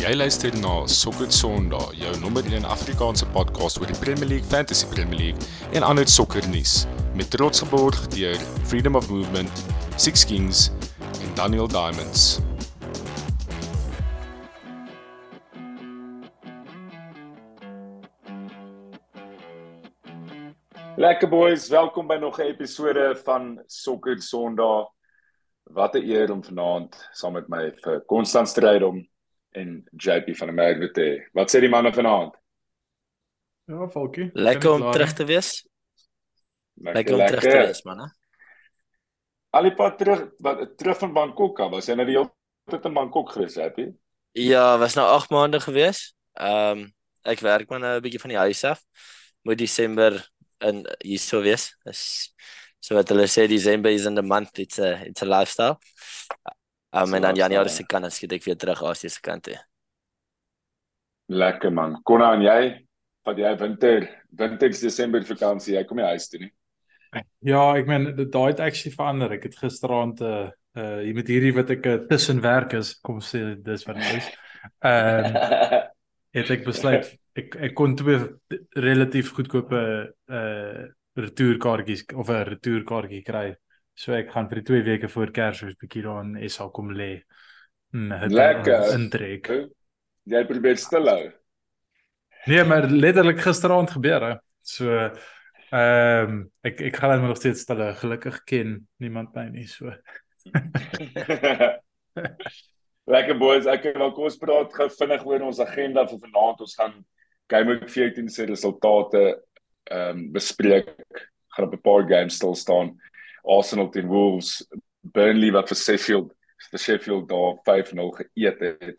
Jy luister na Sokker Sondag, jou nommer 1 Afrikaanse podcast oor die Premier League, Fantasy Premier League en ander sokkernuus met trots geborg deur Freedom of Movement, Six Kings en Daniel Diamonds. Lekker boys, welkom by nog 'n episode van Sokker Sondag. Wat 'n eer om vanaand saam met my vir Konstant Strydom en JP van der Merwe te. Wat sê die manne vanaand? Ja, Falkie. Lekker om terug te wees. Lekker om terug te wees, man. Alipad terug wat terug van Bangkok af. Was jy nou die hele tyd in Bangkok gewees, JP? Ja, was nou 8 maande gewees. Ehm um, ek werk maar nou 'n bietjie van die huis af. Moet Desember in hier sou wees. Is so wat hulle sê Desember is in the month. It's a it's a lifestyle. Um, en dan Januarie se kant as ek weer terug Asië se kant toe. Lekker man. Konna en jy, wat jy winter, winter Desember vakansie, jy kom jy huis toe nie? Ja, ek meen dit daai het actually verander. Ek het gisteraand 'n uh, uh jy met hierdie wat ek uh, tussen werk is, kom sê dis wat nou is. Ehm uh, het ek besluit ek ek kon twee relatief goedkope uh retourkaartjies of 'n retourkaartjie kry So ek gaan vir die 2 weke voor Kersfees bietjie daar in SA kom lê. Lekker. Intrek. Jy probeer stil hou. Nee, maar letterlik gisteraand gebeur hè. So ehm um, ek ek gaan net nog steeds stil hou. Gelukkig ken niemand my nie so. Lekker boys, ek wil kos praat gou vinnig oor ons agenda vir vanaand. Ons gaan Game Week 14 se resultate ehm um, bespreek. Gaan op 'n paar games stil staan. Arsenal teen Wolves, Burnley wat vir Sheffield vir Sheffield daar 5-0 geëet het.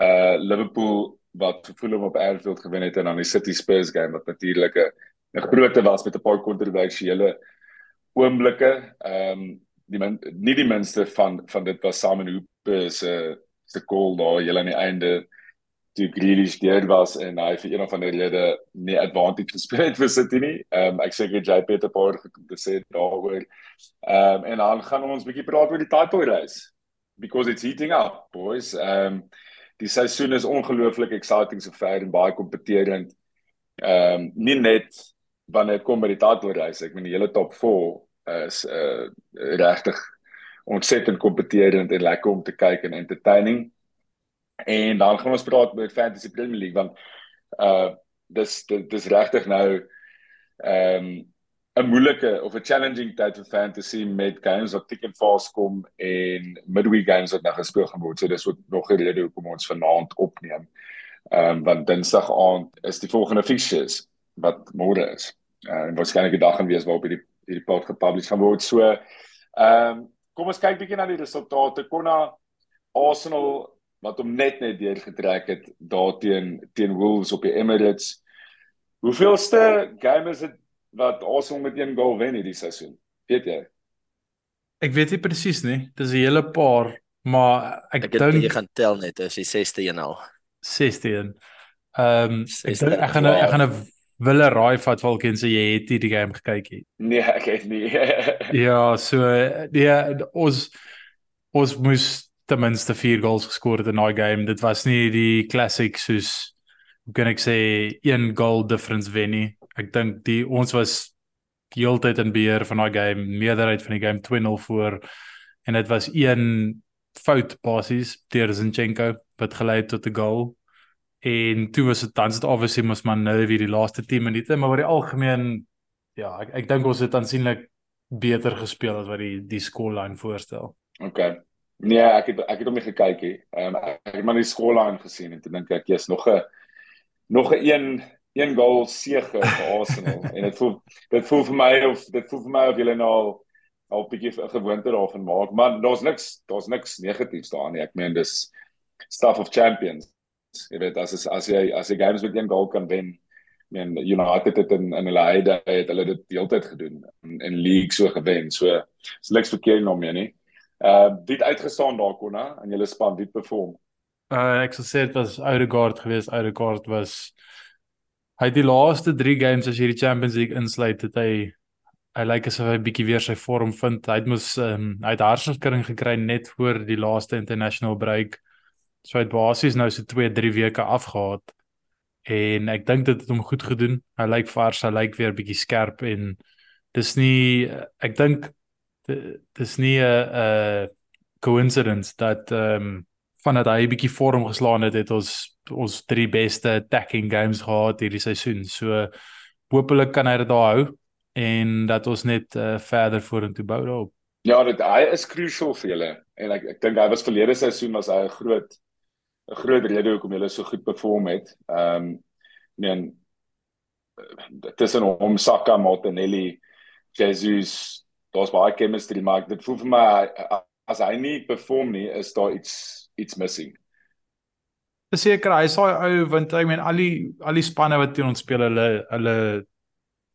Uh Liverpool wat Fulham op Anfield gewen het en dan die City Spurs game wat natuurlik 'n grootte was met 'n paar kontroversiële oomblikke. Ehm um, die men, nie die minste van van dit was Simon Hooper se se goal daar heel aan die einde toe Grealish deur was en hy vir een of ander rede nie advantage gespeel het vir City nie. Ehm um, ek seker JP het 'n paar gesê daaroor. Ehm um, en dan gaan ons 'n bietjie praat oor die title race because it's heating up boys. Ehm um, die seisoen is ongelooflik exciting so ver en baie kompeterend. Ehm um, nie net wanneer kom by die title race, ek meen die hele top 4 is uh regtig ontsettend kompeterend en lekker om te kyk en entertaining. En dan gaan ons praat oor Fantasy Premier League want uh dis dis regtig nou ehm um, 'n moeilike of 'n challenging tyd vir fantasy met games wat thick and fast kom en midweek games wat nou gespeel gaan word. So dis wat nog 'n rede hoekom ons vanaand opneem. Ehm um, want Dinsdag aand is die volgende fixtures wat môre is. Uh, en waarskynlik die dag gaan wees waarop hierdie hierdie pod gepubliseer gaan word. So ehm um, kom ons kyk bietjie na die resultate. Konna Arsenal wat hom net net deur getrek het daarteen teen Wolves op die Emirates. Hoeveelste game is dit wat Arsenal met een goal wen hierdie seisoen? Weet jy? Ek weet nie presies nie. Dis 'n hele paar, maar ek, ek dink jy gaan tel net as jy 60 een al. 60 een. Ehm um, ek dink ek gaan wow. ek gaan 'n wille raai vat Falcon sê jy het hierdie game gekyk het. Nee, ek het nie. ja, so ja, ons ons moes ten minste 4 goals geskor het in daai game. Dit was nie die classic soos hoe kan ek sê een goal difference wen nie. Ek dink die ons was heeltyd in beheer van daai game, meerderheid van die game 2-0 voor en dit was een fout basies deur Zinchenko wat gelei tot 'n goal. En toe was dit dan sit obviously mos man nou weer die laaste 10 minute, maar oor die algemeen ja, ek ek dink ons het aansienlik beter gespeel as wat die die scoreline voorstel. Okay. Nee, ek het ek het hom nie gekyk nie. Ehm um, ek het maar die skoollaan gesien en toe dink ek jy's nog 'n nog 'n een een goal sege vir Arsenal en dit voel dit voel vir my of dit voel vir my of julle nou al bietjie 'n gewoonte daarvan maak. Maar daar's niks daar's niks negatiefs daarin nie. Ek meen dis stuff of champions. Jy weet as as jy as jy games met een goal kan wen men you know het dit in in hulle heide het hulle dit heeltyd gedoen in, in league so gewen. So is niks verkeerd daarmee nie. Uh wie het uitgestaan daar konna in julle span wie perform? Uh ek sou sê dit was Odegaard geweest. Odegaard was hy het die laaste 3 games as jy die Champions League insluit het hy hy lyk like asof hy bietjie weer sy vorm vind. Hy het mos um, hy het hartskudding gekry net voor die laaste international break so hy het basies nou so 2, 3 weke afgehaat en ek dink dit het hom goed gedoen. Hy lyk vars, hy lyk weer bietjie skerp en dis nie ek dink dis nie 'n 'n coincidence dat ehm um, vandat hy 'n bietjie vorm geslaan het, het ons ons drie beste attacking games gehad hierdie seisoen. So hopelik kan hy dit daar hou en dat ons net uh, verder vorentoe bou daarop. Ja, dit hy is crucial vir julle en ek ek dink hy was verlede seisoen was hy 'n groot 'n groot rede hoekom julle so goed perform het. Ehm um, meen tussen hom Saka, Martinelli, Jesus, daar's baie chemistry maar dit voel vir my as hy nie perform nie is daar iets iets missing. Seker hy sê ou want ek meen al die al die spanne wat teen ons speel hulle hulle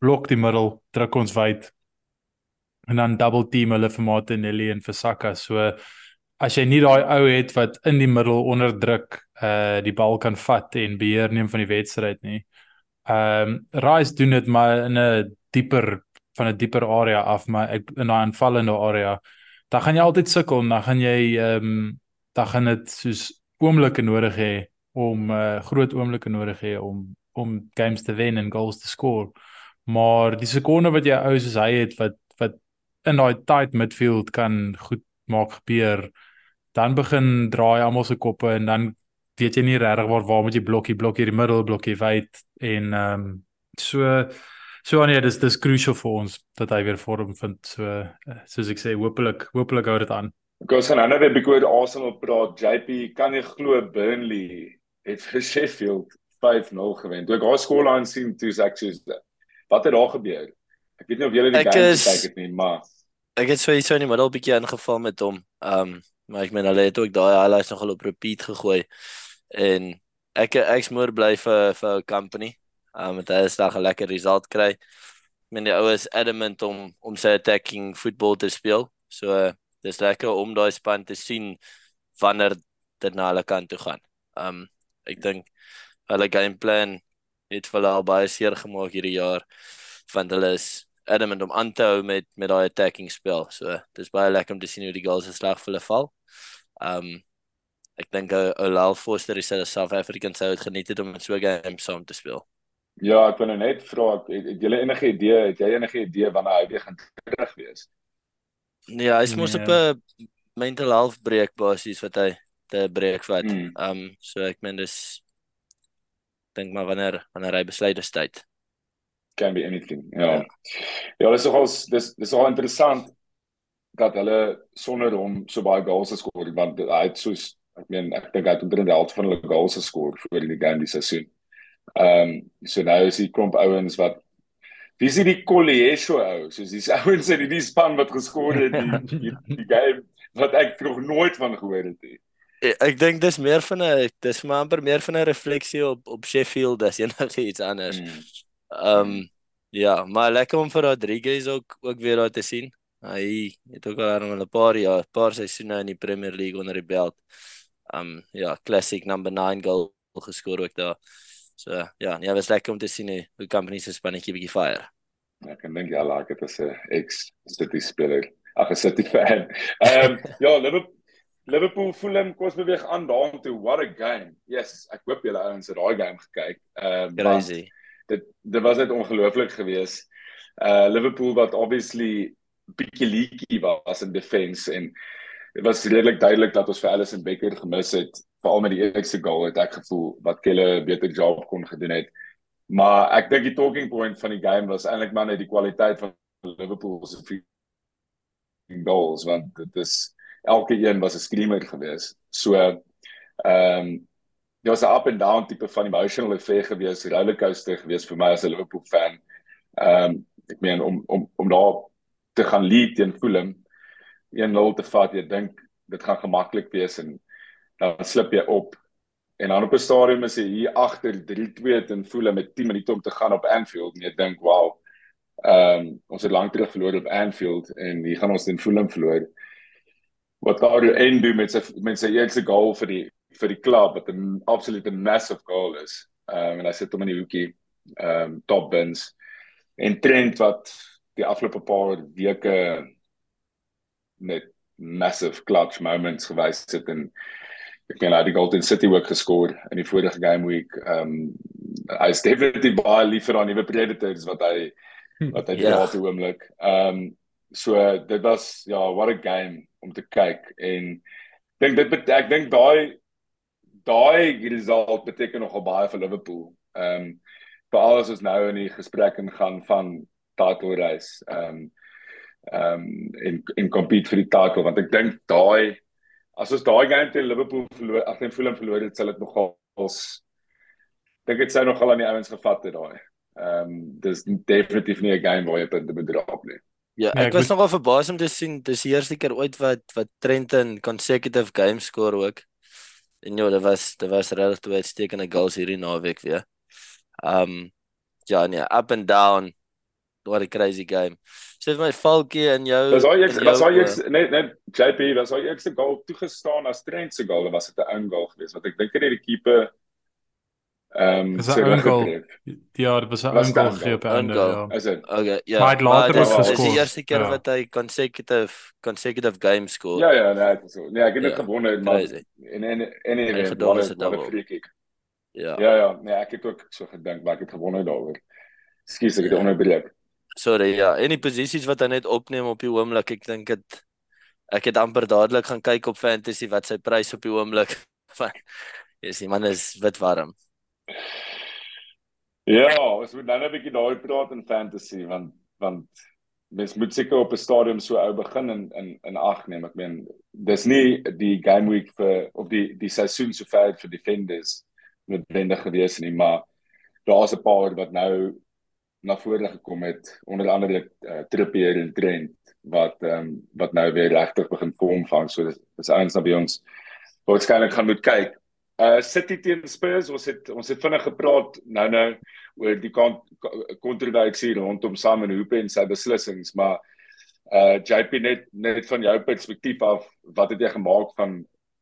blok die middel, druk ons wyd en dan double team hulle vir Martinelli en vir Saka. So as jy nie daai ou het wat in die middel onder druk uh die bal kan vat en beheer neem van die wedstryd nie. Ehm um, Rice doen dit maar in 'n dieper van 'n dieper area af, maar ek in daai aanvallende area, dan gaan jy altyd sukkel, dan gaan jy ehm um, dan gaan dit soos oomblikke nodig hê om uh, groot oomblikke nodig hê om om games te wen en goals te score. Maar die sekonde wat jy ou soos hy het wat wat in daai tight midfield kan goed maak gebeur, dan begin draai almal se koppe en dan weet jy nie regtig waar waar moet jy blokkie blokkie die middel blokkie wyd en ehm um, so So nee, dis dis crucial vir ons dat hy weer vorm vind. So eh, soos ek sê, hopelik hopelik hou dit aan. Ek was gaan nou 'n bietjie oor Arsenal praat. JP, kan jy glo Burnley het vir Sheffield 5-0 gewen. Toe ek haar aan sien, toe sê ek soos wat het daar gebeur? Ek weet nie of julle die game gekyk het nie, maar ek het sowieso in die middel bietjie ingeval met hom. Ehm, um, maar ek meen hulle het ook daai highlights nogal op repeat gegooi en ek ek's moer bly vir vir company um, met hy slag 'n lekker result kry. Ek meen die ou is adamant om om sy attacking voetbal te speel. So dis lekker om daai span te sien wanneer dit na hulle kant toe gaan. Um ek dink hulle game plan het vir hulle al baie seer gemaak hierdie jaar want hulle is adamant om aan te hou met met daai attacking spel. So dis baie lekker om te sien hoe die goals se slag vir hulle val. Um ek dink Olal Foster is self African sou het geniet het om so 'n game saam te speel. Ja, ek wil nou net vra, het, het jy enige idee, het jy enige idee wanneer hy weer gaan terug wees? Nee, hy is mos nee. op 'n mental health break basies wat hy te breek vat. Ehm mm. um, so ek meen dis dink maar wanneer wanneer hy besluit is tyd. Can be anything. Ja. Ja, dis nogal dis dis al interessant dat hulle sonder hom so baie goals geskoor want hy het soos ek meen ek dink hy het omtrent die helfte van hulle goals geskoor vir die game die seisoen. Ehm um, so nou is die klomp ouens wat wie is die Kolieso ou soos dis ouens in die span wat geskoor het die, die, die game wat ek nog nooit van gehoor het nie. Ek, ek dink dis meer van 'n dis maar amper meer van 'n refleksie op op Sheffield as enige iets anders. Hmm. Ehm um, ja, maar lekker om vir Rodriguez ook ook weer daar te sien. Hy het ook al 'n paar jaar, paar seisoene in die Premier League onder die belt. Ehm um, ja, classic number 9 goal geskoor ook daar. So ja, nee, was lekker om te sien hoe die company se spannetjie bietjie fire. Ek dink ja, like dit is 'n ex City speler. Ag, 'n City fan. Ehm um, ja, Liverpool Liverpool Fulham kos beweeg aan daartoe. What a game. Yes, ek hoop julle ouens het daai game gekyk. Ehm um, crazy. Dit dit was net ongelooflik geweest. Uh Liverpool wat obviously bietjie leaky was in defense en dit was redelik duidelik dat ons vir Alisson Becker gemis het veral met die eerste goal het ek gevoel wat Kelle 'n beter job kon gedoen het. Maar ek dink die talking point van die game was eintlik maar net die kwaliteit van Liverpool se goals want dit is elke een was 'n screamer geweest. So ehm um, dit was 'n up and down tipe van emotional affair geweest, rollercoaster geweest vir my as 'n Liverpool fan. Ehm um, ek meen om om om daar te gaan lead teen Fulham 1-0 te vat, jy dink dit gaan gemaklik wees en dan slip jy op. En dan op 'n stadium is jy hier agter 3-2 en voel met 10 minute om te gaan op Anfield en jy dink, "Wow. Ehm um, ons het lank terug verloor op Anfield en hier gaan ons teen Fulham verloor." Wat daar en doen met sy met sy eerste goal vir die vir die klub wat 'n absolute massive goal is. Ehm um, en hy sit hom in die hoekie ehm um, top bins. En Trent wat die afgelope paar weke met massive clutch moments gewys het en ek meen hy het Golden City ook geskor in die vorige game week. Ehm um, hy is definitief baie lief vir daai nuwe Predators wat hy wat hy yeah. daar oomblik. Ehm um, so dit was ja, what a game om te kyk en dink dit ek dink daai daai result beteken nogal baie vir Liverpool. Ehm um, veral as ons nou in die gesprek ingaan van title race. Ehm um, ehm um, in in compete vir die title want ek dink daai as ons daai game teen Liverpool verloor, ag nee Fulham verloor het, sal dit nogal dink dit sou nogal aan die ouens gevat het daai. Ehm um, dis definitief nie 'n game waar jy punte moet drop nie. Ja, nee, ek, was nogal verbaas om te sien dis die eerste keer ooit wat wat Trenton consecutive games score ook. En ja, dit was dit was regtig twee uitstekende goals hierdie naweek weer. Um ja, nee, up and down. What a crazy game. Sê my Falkie en jou Was hy ek was hy ek net net JP was hy ek se goal toegestaan as Trent se goal was dit 'n own goal geweest wat ek dink net die keeper ehm um, so goal. Ja, dit was 'n own goal gegee op einde. Ja. Is dit? Okay, ja. Maar later was geskor. Dis die eerste keer ja. wat hy consecutive consecutive games score. Ja ja, nee, dit is so. Nee, ek het dit ja, gewonne maar en en en en wat 'n free kick. Ja. Ja ja, nee, ek het ook so gedink, maar ek het gewonder daaroor. Skus, ek het ja. Sorry, ja. En die posisies wat hy net opneem op die oomblik, ek dink dit ek het amper dadelik gaan kyk op fantasy wat sy prys op die oomblik van. Yes, die man is wit warm. Ja, ons moet nou net 'n bietjie daai praat in fantasy want want mens moet seker op 'n stadium so ou begin in in in ag neem. Ek meen, dis nie die game week vir of die die seisoen so ver vir defenders noodwendig gewees nie, maar daar's 'n paar wat nou na vore gekom het onder andere uh, Trippier en Trent wat ehm um, wat nou weer regtig begin vorm vang. So dis is eins wat by ons waarskynlik gaan moet kyk. Uh City teen Spurs, ons het ons het vinnig gepraat nou nou oor die kontroversie rondom Simon Hope en sy beslissings, maar uh JP net net van jou perspektief af, wat het jy gemaak van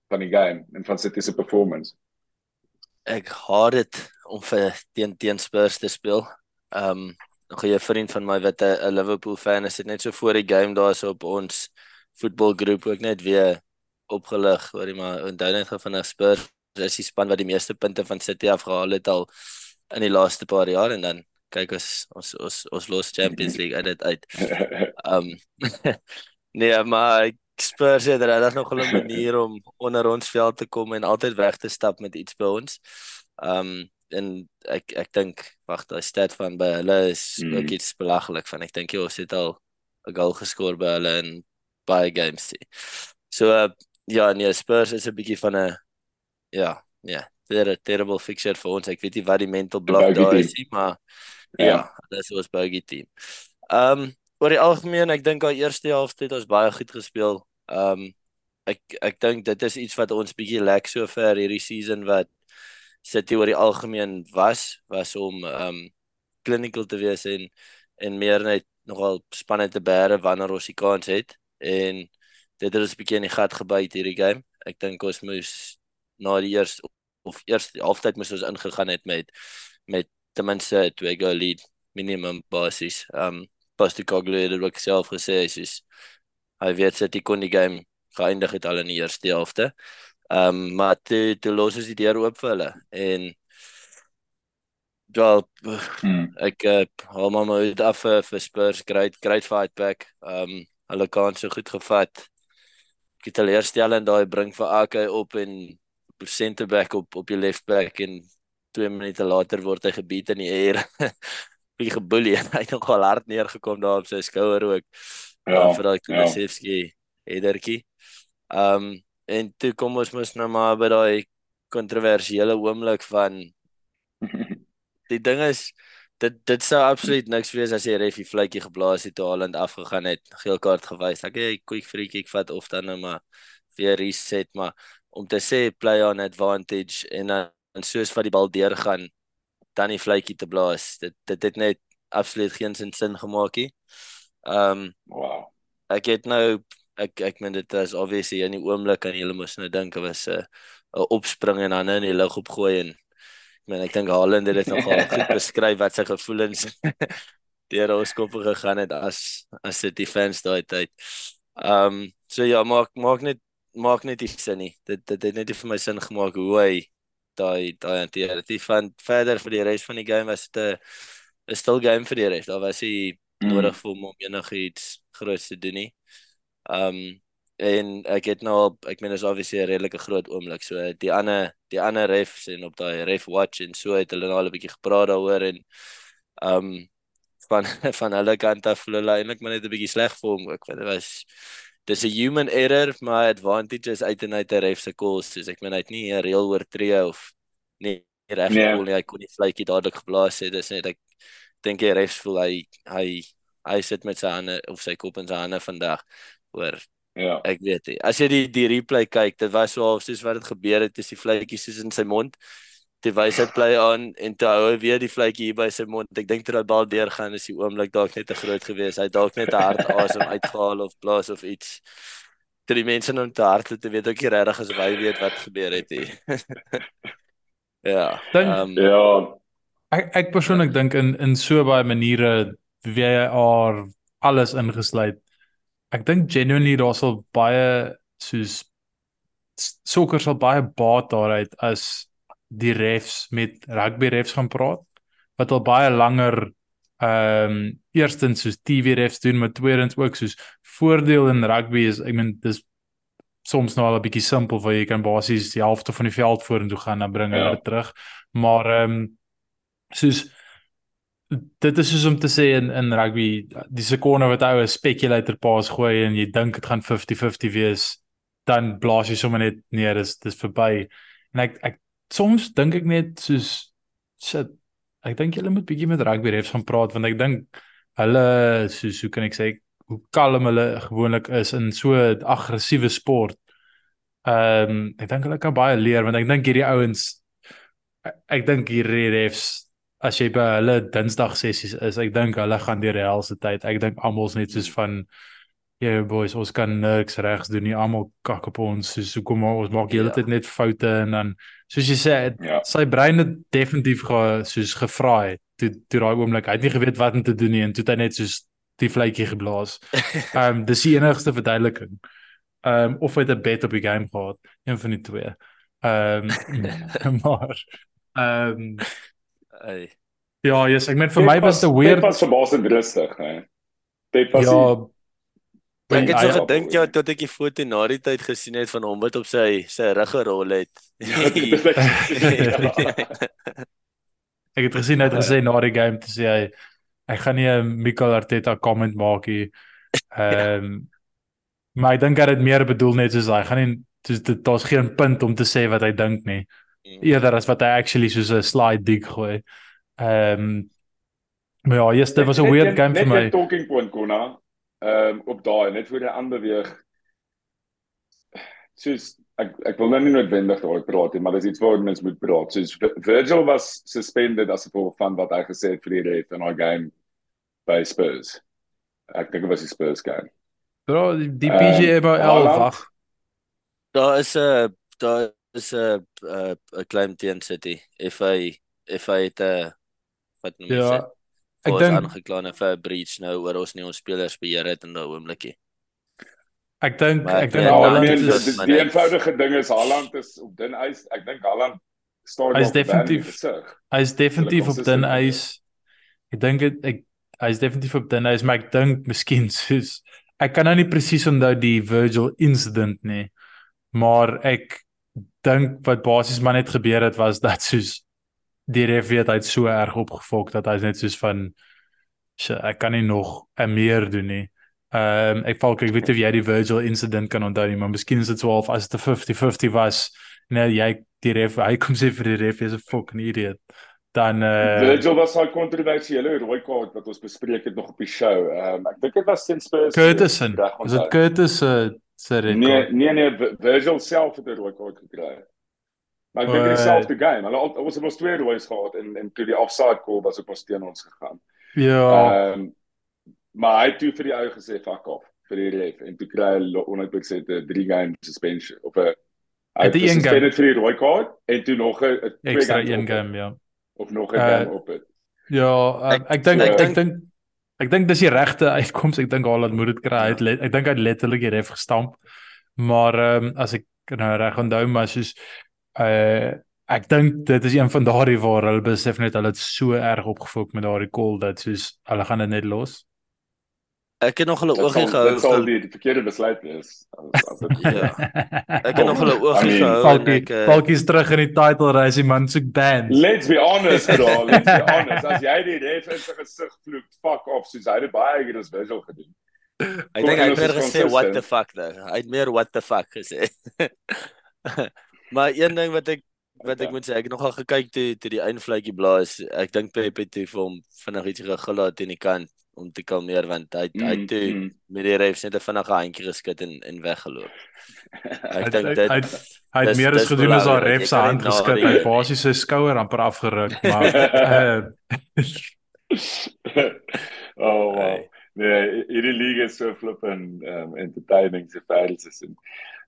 van die game en van City se performance? ek haat dit om vir teen teen Spurs te speel. Um nog 'n vriend van my wat 'n Liverpool fan is, het net so voor die game daar so op ons voetbalgroep ook net weer opgelig oor die maar onthou net van 'n Spurs is die span wat die meeste punte van City afgehaal het al in die laaste paar jaar en dan kyk ons ons ons ons los Champions League uit dit uit. Um nee, maar Spurs het regtig nog 'n manier om onder ons veld te kom en altyd weg te stap met iets by ons. Um en ek ek dink wag daai stat van by hulle is mm. ook iets belaglik van ek dink jy ons het al 'n goal geskoor by hulle in baie games. So uh, ja, nee, Spurs is 'n bietjie van 'n ja, ja, ter terrible fixture vir ons. Ek weet nie wat die mental block daar is nie, maar ja, ja dit was baie goed team. Um oor die algemeen, ek dink al eerste helfte het ons baie goed gespeel. Ehm um, ek ek dink dit is iets wat ons bietjie lek sover hierdie season wat City oor die algemeen was was om ehm um, clinical te wees en en meer net nogal spanne te bære wanneer ons die kans het en dit het ons bietjie in die gat gebyt hierdie game. Ek dink ons moes na die eerste of eerste halftyd moes ons ingegaan het met met ten minste twee goal lead minimum basis. Ehm um, Postecoglou het ook self gesê hy is hy weet sy die kon die game geëindig het al in die eerste helfte. Ehm um, maar toe toe los is die deur oop vir hulle en ja hmm. ek uh, hou maar maar af vir, vir Spurs great great fight back. Ehm um, hulle kan so goed gevat. Ek het hulle eerstel en daai bring vir AK op en center back op op die left back en 2 minute later word hy gebied in die air. Bietjie geboelie. Hy het nogal hard neergekom daar op sy skouer ook ja, vir daai Kulusevski ja. headertjie. Ehm um, en toe kom ons mos nou maar by daai kontroversiële oomblik van die ding is dit dit sou absoluut niks wees as jy refie fluitjie geblaas het toe Haaland afgegaan het, geel kaart gewys. Ek hey, quick free kick vat of dan nou maar weer reset, maar om te sê play on advantage en dan soos wat die bal deurgaan dan die fluitjie te blaas. Dit dit het net absoluut geen sin sin gemaak nie. Ehm um, wow. Ek het nou ek ek meen dit is obviously in die oomblik en jy moet nou dink dit was 'n uh, 'n opspring en dan in die lug opgooi en ek meen ek dink Haaland het dit nogal goed beskryf wat sy gevoelens deur ons kop gegaan het as as dit die fans daai tyd. Ehm um, so ja, maak maak net maak net nie sin nie. Dit dit het net nie vir my sin gemaak hoe hy daai daai hanteer. Dit van verder vir die res van die game was dit 'n 'n stil game vir die res. Daar was hy mm. nodig vir hom om enigiets groot te doen nie. Um en ek het nou al, ek meen is obviously 'n redelike groot oomblik. So die ander die ander refs en op daai ref watch en so het hulle nou al 'n bietjie gepraat daaroor en um van van hulle kant af voel hulle eintlik maar net 'n bietjie sleg vir hom. Ek weet dit was dis 'n human error, maar advantage is uit en uit 'n ref se calls. So ek meen hy het nie 'n reël oortree of nie reg nee. gevoel nie. Hy kon nie vletjie dadelik geblaas het. Dis net ek dink die refs voel hy hy hy sit met sy hande of sy kop in sy hande vandag oor Ja. Ek weet nie. As jy die die replay kyk, dit was so soos wat dit gebeur het, is die vletjies soos in sy mond. Die wysheid bly aan en toe hou hy weer die vletjie hier by sy mond. Ek dink toe dat bal deurgaan is die oomblik dalk net te groot geweest. Hy dalk net 'n hard asem uitgehaal of blaas of iets. Toe die mense nou te hard het, weet ek nie regtig as hy weet wat gebeur het nie. ja. Dink um, ja. Ek ek persoonlik dink in in so baie maniere VAR alles ingesluit ek dink genuinely daar sal baie soos sokker sal baie baat daaruit as die refs met rugby refs gaan praat wat al baie langer ehm um, eerstens soos TV refs doen maar tweedens ook soos voordeel in rugby is ek meen dis soms nou al 'n bietjie simpel waar jy kan basies die helfte van die veld vorentoe gaan en bring hulle ja. terug maar ehm um, soos dit is soos om te sê in in rugby die sekonde wat ou 'n speculator pass gooi en jy dink dit gaan 50-50 wees dan blaas jy sommer net nee dis dis verby. En ek ek soms dink ek net soos shit ek dink julle moet bietjie met rugby refs gaan praat want ek dink hulle soos hoe kan ek sê hoe kalm hulle gewoonlik is in so 'n aggressiewe sport. Ehm um, ek dink hulle kan baie leer want ek dink hierdie ouens ek, ek dink hierdie refs as jy by hulle Dinsdag sessies is, ek dink hulle gaan deur die helse tyd. Ek dink almal's net soos van yeah boys, ons kan niks regs doen nie. Almal kak op ons. So, so kom ons maak hele ja. tyd net foute en dan soos jy sê, ja. sy brein het definitief ge, soos gevraai toe toe daai oomblik. Hy het nie geweet wat om te doen nie en toe het hy net soos die vletjie geblaas. Ehm um, dis die enigste verduideliking. Ehm um, of hy het 'n bet op die game gehad, een van die twee. Ehm um, maar ehm um, Ey. Ja, yes, ek meen vir my was dit weird. Dit was verbaasend rustig, hè. Dit was Ja. Ek het so gedink ja tot ek die foto na die tyd gesien het van hom wat op sy sy rug gerol het. ek het gesien hy het gesê na die game te sê hy ek gaan nie 'n Mikel Arteta comment maak nie. Ehm um, maar ek dink hy het meer bedoel net soos hy gaan nie soos dit daar's geen punt om te sê wat hy dink nie. Mm. eerder as wat hy actually soos 'n slide dig gooi. Ehm um, maar ja, yes, dit was 'n weird game vir my. Net 'n talking point konna. Ehm um, op daai net voor hy aanbeweeg. Soos ek ek wil nou nie noodwendig daaroor praat nie, maar dis iets waaroor mens moet praat. Soos Virgil was suspended as gevolg van wat hy gesê het vir die ref in daai game by Spurs. Ek dink dit was die Spurs game. Bro, die, PGA um, by 11. Daar is 'n daar is 'n 'n claim teen City. If hy if hy het 'n wat noem jy? Ja. Ek dink aangeklaane vir 'n breach nou oor ons nie ons spelers beheer het in daai oomblikie. Ek dink ek dink Haaland is die, eenvoudige ding is Haaland is op dun ys. Ek dink Haaland staan Hy is definitief Hy is definitief op dun ys. Ek dink ek hy is definitief op dun ys, maar ek dink miskien soos ek kan nou nie presies onthou die Virgil incident nie. Maar ek dink wat basies maar net gebeur het was dat soos die ref weet hy't so erg opgefok dat hy's net soos van ek kan nie nog 'n meer doen nie. Ehm um, ek falk ek weet of jy die Virgil incident kan onthou nie, maar miskien is dit so half as dit 50-50 was. Nee, jy die ref, hy kom sê vir die ref is 'n fucking idiot. Dan uh Virgil was al kontroversiële rooi kaart wat ons bespreek het nog op die show. Ehm um, ek dink dit was since Spurs. Curtis. Is dit Curtis uh se rekord. Nee, nee nee, Virgil self het 'n rooi kaart gekry. Maar ek dink dit selfde game. Hulle het ons het ons twee rooi gehad en en toe die offside call was op ons teen ons gegaan. Ja. Ehm um, maar hy het toe vir die ou gesê fuck off vir die ref en toe kry hy onuitbekend 'n 3 game suspension of 'n hy het gesuspended vir die rooi kaart en toe nog 'n extra een game ja. Of nog 'n uh, game op dit. Ja, um, ek dink ek dink Ek dink dis die regte uitkoms. Ek dink Haaland moet dit kry. Hy het ek dink hy het letterlik die ref gestamp. Maar ehm um, as ek nou reg onthou maar soos uh ek dink dit is een van daardie waar hulle besef net hulle het so erg opgefok met daardie call dat soos hulle gaan dit net los. Ek het nog hulle oogie gehou. Dit sal die, die verkeerde besluit wees. As, as dit, Ja. Ek het nog hulle I oogie mean, gehou Falkie eh, Falkie's terug in die title race die man soek bands. Let's be honest, bro. Let's be honest. As jy die ref in sy gesig vloek, fuck off, soos hy dit baie keer as visual gedoen. ek dink hy het meer gesê what the fuck though. Hy het meer what the fuck gesê. maar een ding wat ek wat ek Okay. moet sê, ek het nogal gekyk toe toe die eindvletjie blaas. Ek dink Pep het vir hom vinnig iets gegil teen die kant om te kalmeer want hy hy het toe Mm, mm. met die refs net 'n vinnige handjie geskit en en weggeloop. Hy- Ek dink hy- dit hy- Hy het meer as gedoen as haar Jy se hand geskit. Hy basies sy skouer amper afgeruk, maar uh oh wow. Nee, hierdie league is so flippin um entertaining ver as is.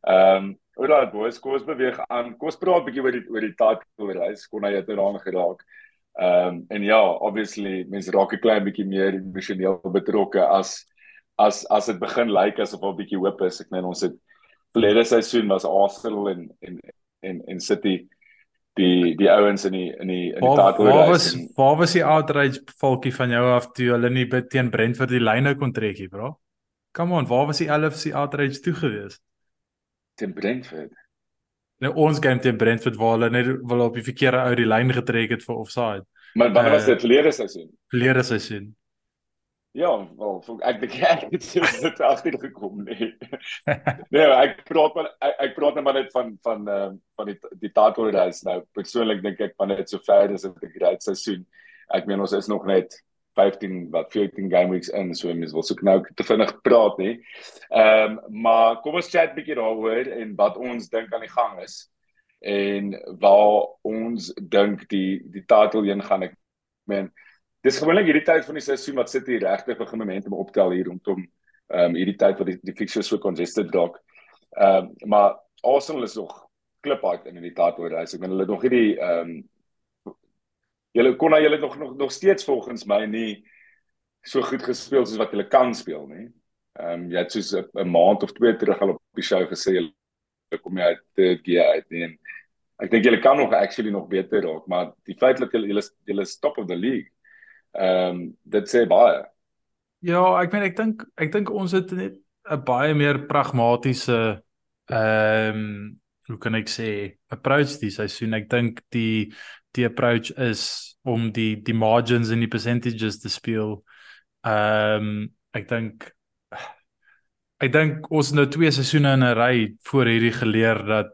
Ehm, alright boys, kom ons beweeg aan. Kom ons praat 'n bietjie oor die oor die title race. Kon hy het eraan geraak. Ehm um, en ja, obviously mense raak 'n klein bietjie meer emosioneel betrokke as as as dit begin lyk asof daar 'n bietjie hoop is. Ek meen ons het verlede seisoen was Arsenal en en en en City die die ouens in die in die in die title waar was en- waar was die outrage Falkie van jou af toe hulle nie by teen Brentford die lyne kon trekkie, bro? Come on, waar was die LFC outrage toe gewees? teen Brentford. Nou ons game teen Brentford waar hulle net wil op die verkeerde ou die lyn getrek het vir offside Maar wanneer was Eh, dit verlede seisoen? verlede seisoen. Ja, wel, ek dink ek het so dit agter gekom nee. nee, ek praat maar ek, ek praat net maar net van van ehm van die die title race nou. Persoonlik dink ek van dit so ver is dit 'n great seisoen. Ek meen ons is nog net 15 wat 14 game weeks in, so mens wil soek nou te vinnig praat nie. Ehm maar kom ons chat bietjie daaroor en wat ons dink aan die gang is en waar ons dink die die title heen gaan. Ek meen dis gewoonlik hierdie tyd van die seisoen wat City regtig begin momentum optel hier rondom ehm um, hierdie tyd wat die die fixtures so congested raak. Ehm um, maar Arsenal is nog klip uit in die title race. Ek meen hulle het nog hierdie ehm um, julle kon hulle nog nog nog steeds volgens my nie so goed gespeel soos wat hulle kan speel nie. Ehm um, jy het soos 'n maand of twee terug al op die show gesê julle kom jy uit third gear uit nie. Ek dink julle kan nog actually nog beter raak, maar die feit dat julle julle julle is top of the league. Ehm um, dit sê baie. Ja, ek meen ek dink ek dink ons het net 'n baie meer pragmatiese ehm um, hoe kan ek sê approach die seisoen. Ek dink die die approach is om die die margins en die percentages te speel. Ehm um, ek dink ek dink ons nou twee seisoene in 'n ry voor hierdie geleer dat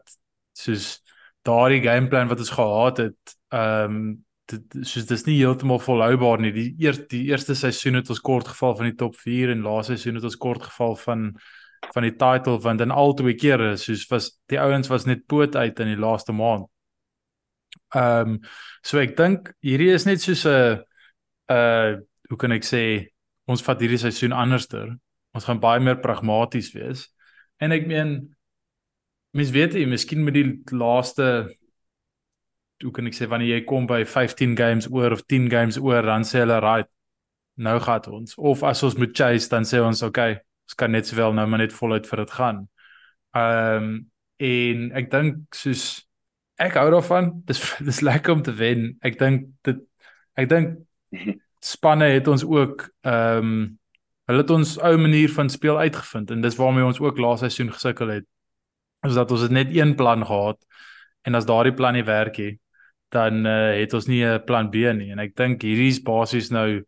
soos daardie gameplan wat ons gehad het, ehm um, dit soos dis nie heeltemal volhoubaar nie. Die eers die eerste seisoen het ons kort geval van die top 4 en laaste seisoen het ons kort geval van van die title want in al twee kere soos was die ouens was net poot uit in die laaste maand. Ehm um, so ek dink hierdie is net soos 'n uh hoe kan ek sê ons vat hierdie seisoen anderster. Ons gaan baie meer pragmaties wees. En ek meen mens weet jy, miskien met die laaste hoe kan ek sê wanneer jy kom by 15 games oor of 10 games oor dan sê hulle right nou gaan ons of as ons moet chase dan sê ons okay ons kan net sowel nou maar net voluit vir dit gaan. Ehm um, en ek dink soos ek hou daarvan dis dis lekker om te wen. Ek dink dit ek dink spanne het ons ook ehm um, hulle het ons ou manier van speel uitgevind en dis waarmee ons ook laaste seisoen gesukkel het. Is dat ons het net een plan gehad en as daardie plan nie werk nie dan uh, het ons nie 'n plan B nie en ek dink hierdie is basies nou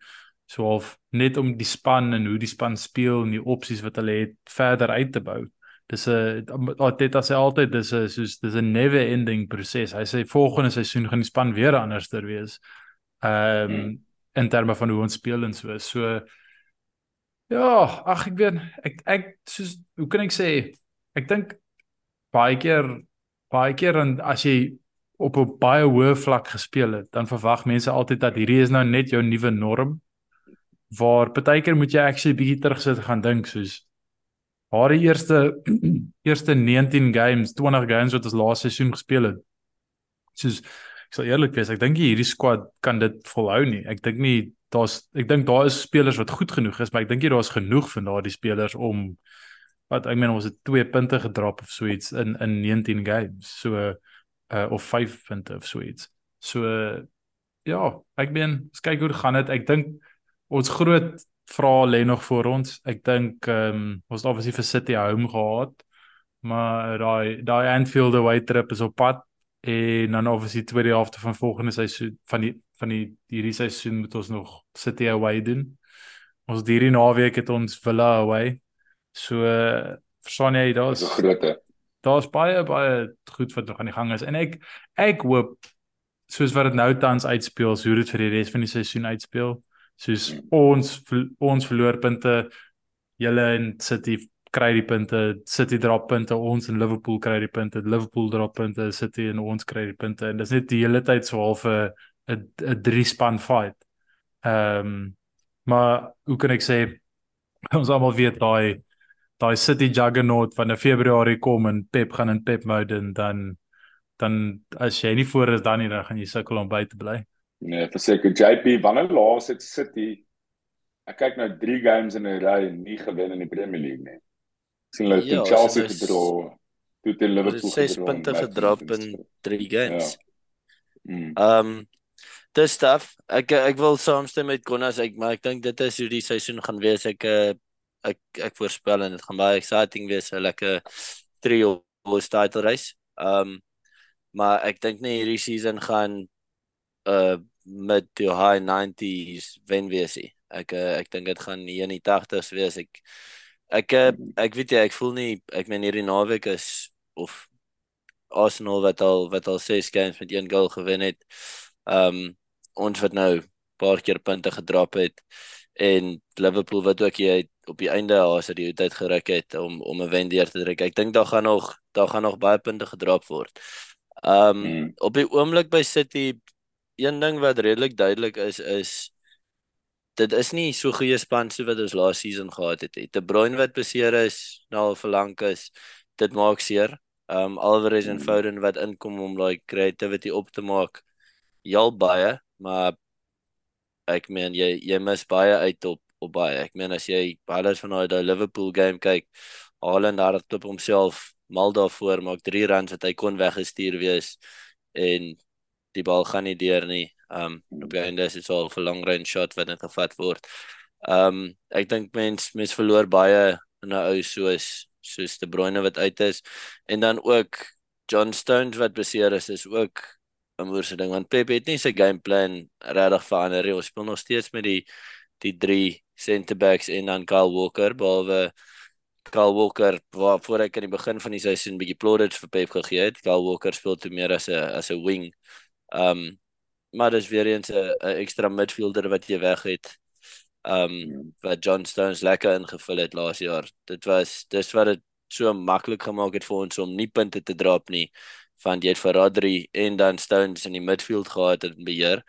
so half net om die span en hoe die span speel en die opsies wat hulle het verder uit te bou. Dis 'n dit as hy altyd dis 'n soos dis 'n never ending proses. Hy sê volgende seisoen gaan die span weer anderster wees. Ehm um, hmm. in terme van hoe ons speel en so. So ja, ag ek weet ek ek soos hoe kan ek sê ek dink baie keer baie keer en as jy op 'n baie hoë vlak gespeel het, dan verwag mense altyd dat hierdie is nou net jou nuwe norm. Waar partykeer moet jy actually bietjie terugsit en gaan dink soos haar eerste eerste 19 games, 20 games wat ons laaste seisoen gespeel het. Soos ek sal eerlik wees, ek dink hierdie squad kan dit volhou nie. Ek dink nie daar's ek dink daar is spelers wat goed genoeg is, maar ek dink nie daar's genoeg van daardie spelers om wat ek meen ons het 2 punte gedrop of so iets in in 19 games. So uh of 5 punte of so iets. So uh, ja, ek meen, ons kyk hoe gaan dit. Ek dink ons groot vrae lê nog voor ons. Ek dink ehm um, ons het obviously vir City home gehad. Maar daai daai Anfield away trip is op pad en dan obviously tweede helfte van volgende seisoen van die van die hierdie seisoen moet ons nog City away doen. Ons hierdie naweek het ons Villa away. So verstaan jy daar's grootte. Daar's baie baie goed wat nog aan die gang is en ek ek hoop soos wat dit nou tans uitspeel, so hoe dit vir die res van die seisoen uitspeel. Soos ons ons verloor punte julle en City kry die punte, City drop punte, ons en Liverpool kry die punte, Liverpool drop punte, City en ons kry die punte en dis net die hele tyd so half 'n 'n drie span fight. Ehm um, maar hoe kan ek sê ons almal weet daai daai City juggernaut van 'n Februarie kom en Pep gaan in Pep mode en dan dan as jy nie voor is dan nie dan gaan jy sukkel om by te bly. Nee, verseker JP wanneer laas het City ek kyk nou 3 games in 'n ry en nie gewen in die Premier League nie sien hulle ja, Chelsea gedra toe teen Liverpool gedra. 6 punte gedrop in 3 games. Ja. Mm. Um dis stuff. Ek ek wil saamstem met Konas ek maar ek dink dit is hoe die seisoen gaan wees. Ek eh, ek ek voorspel en dit gaan baie exciting wees. 'n Lekker trio was title race. Um maar ek dink nie hierdie season gaan uh met die high 90s wen wees nie. Ek uh, ek dink dit gaan hier in die 80s wees. Ek Ek eh, ek weet jy ek voel nie ek meen hierdie naweek is of Arsenal wat al wat al 6 games met een goal gewen het. Um ons wat nou paar keer punte gedrop het en Liverpool wat ook jy op die einde haas het die tyd geruk het om om 'n wen deur te druk. Ek dink daar gaan nog daar gaan nog baie punte gedrop word. Um hmm. op die oomblik by City een ding wat redelik duidelik is is dit is nie so goeie span so wat ons laas season gehad het. De Bruyne wat beseer is, nou al verlang is, dit maak seer. Um Alvarez en hmm. Foden wat inkom om daai like, creativity op te maak. Jal baie, maar ek meen jy jy mis baie uit op op baie. Ek meen as jy baie van daai Liverpool game kyk, Haaland daar het op homself mal daarvoor maak 3 runs wat hy kon weggestuur wees en die bal gaan nie deur nie. Um op die einde is dit so 'n long range shot wat net gevat word. Um ek dink mens mens verloor baie in 'n ou soos soos De Bruyne wat uit is en dan ook John Stones wat beseer is is ook 'n moeilike ding want Pep het nie sy game plan regtig verander nie. Ons speel nog steeds met die die drie center backs en dan Kyle Walker behalwe Kyle Walker waar voor ek aan die begin van die seisoen bietjie plaudits vir Pep gegee het. Kyle Walker speel toe meer as 'n as 'n wing. Um maar dis weer eens 'n ekstra midfielder wat jy weg het. Um wat John Stones lekker ingevul het laas jaar. Dit was dis wat dit so maklik gemaak het vir ons om nie punte te drop nie want jy het vir Rodri en dan Stones in die midfield gehad in beheer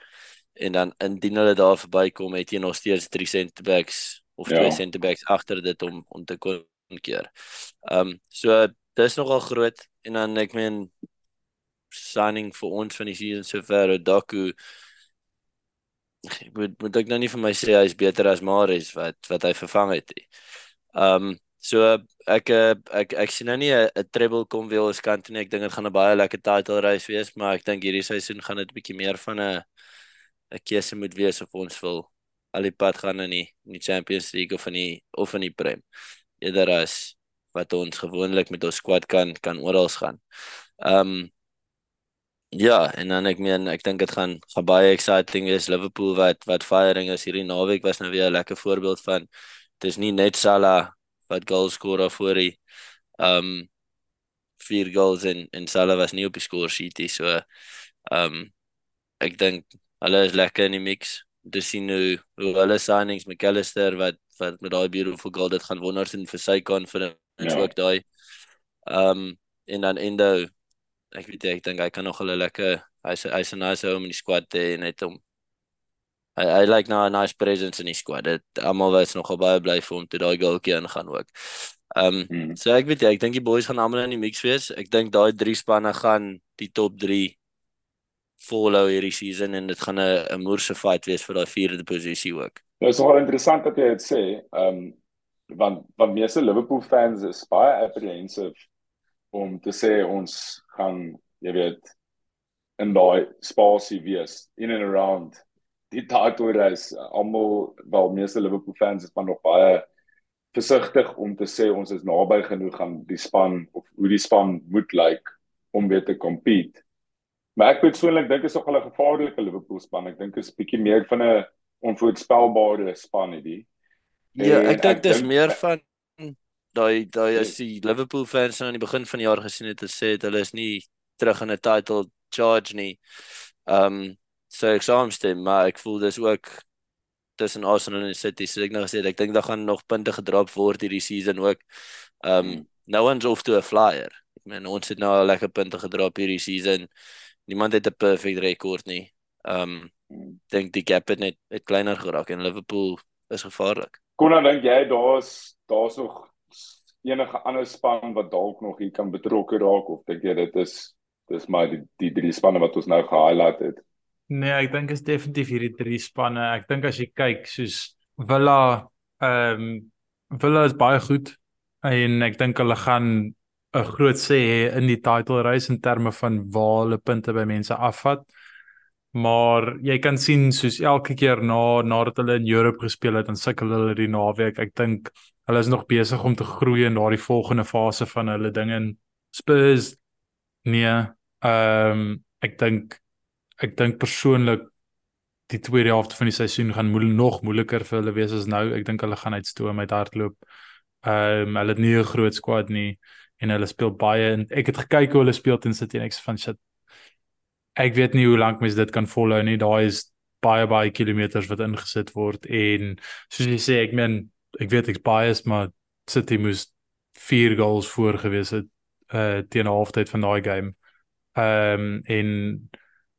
en dan indien hulle daar verbykom het jy nog steeds 3 center backs of 2 ja. center backs agter dit om om te kon keer. Um so dis nogal groot en dan ek meen signing vir ons van die season sover Odaku moet moet ek nou nie vir my sê hy is beter as Maris wat wat hy vervang het nie. Um so ek ek ek sien nou nie 'n treble kom weer ons kant nie. Ek dink dit gaan 'n baie lekker title race wees, maar ek dink hierdie seisoen gaan dit 'n bietjie meer van 'n 'n keuse moet wees of ons wil al die pad gaan in die, in die Champions League of in die of in die Prem. Eerder as wat ons gewoonlik met ons squad kan kan oral gaan. Um Ja, en dan ek meen ek dink dit gaan gaan baie exciting wees. Liverpool wat wat firing is hierdie naweek was nou weer 'n lekker voorbeeld van dis nie net Salah wat goals skoor of voor hy um vier goals en en Salah was nie op die score sheet nie. So um ek dink hulle is lekker in die mix. Dis sien hoe hoe hulle signings McAllister wat wat met daai beautiful goal dit gaan wonders in vir sy confidence ja. ook daai. Um en dan Endo ek weet ek dink hy kan nog 'n lekker hy's hy's 'n nice ou in die squad te net om hy hy like nou 'n nice presence in die squad. Dit almal was nogal baie bly vir hom toe daai goaltjie ingaan ook. Ehm um, hmm. so ek weet jy, ek dink die boys gaan almal in die mix wees. Ek dink daai drie spanne gaan die top 3 follow hierdie season en dit gaan 'n 'n moerse fight wees vir daai vierde posisie ook. Dit is nogal interessant dat jy dit sê. Ehm um, want want meeste Liverpool fans is baie apprehensive om te sê ons gaan jy weet in daai spasie wees in and around die title race almal wel meeste Liverpool fans is maar nog baie versigtig om te sê ons is naby genoeg aan die span of hoe die span moet lyk like, om weer te compete. Maar ek persoonlik dink is ook al 'n gevaarlike Liverpool span. Ek dink is bietjie meer van 'n onvoorspelbare span hierdie. Ja, ek dink dis meer van daai daai as die Liverpool fans aan die begin van die jaar gesien het gesê het hulle is nie terug in 'n title charge nie. Um so ek saamstem, maar ek voel dis ook tussen Arsenal en City. So ek nou gesê ek dink daar gaan nog punte gedrop word hierdie season ook. Um hmm. no one's off to a flyer. Ek meen ons het nou al lekker punte gedrop hierdie season. Niemand het 'n perfect rekord nie. Um dink die gap het net het kleiner geraak en Liverpool is gevaarlik. Kon dan dink jy daar's daar's nog enige ander span wat dalk nog hier kan betrokke raak of dink jy dit is dis maar die die drie spanne wat ons nou ge-highlight het? Nee, ek dink is definitief hierdie drie spanne. Ek dink as jy kyk soos Villa, ehm um, Villa is baie goed en ek dink hulle gaan 'n groot sê in die title race in terme van waar hulle punte by mense afvat. Maar jy kan sien soos elke keer na nadat hulle in Europa gespeel het, dan sukkel hulle die naweek. Ek dink hulle is nog besig om te groei in daardie volgende fase van hulle ding in Spurs. Nee, ehm um, ek dink ek dink persoonlik die tweede helfte van die seisoen gaan moel nog moeiliker vir hulle wees as nou. Ek dink hulle gaan uitstoom uit hardloop. Ehm um, hulle het nie 'n groot squad nie en hulle speel baie en ek het gekyk hoe hulle speel teen City en ek van shit. Ek weet nie hoe lank mens dit kan volhou nie. Daai is baie baie kilometers wat ingesit word en soos jy sê, ek meen ek weet ek's biased maar City moes 4 goals voor gewees het uh teen halftyd van daai game. Ehm um, en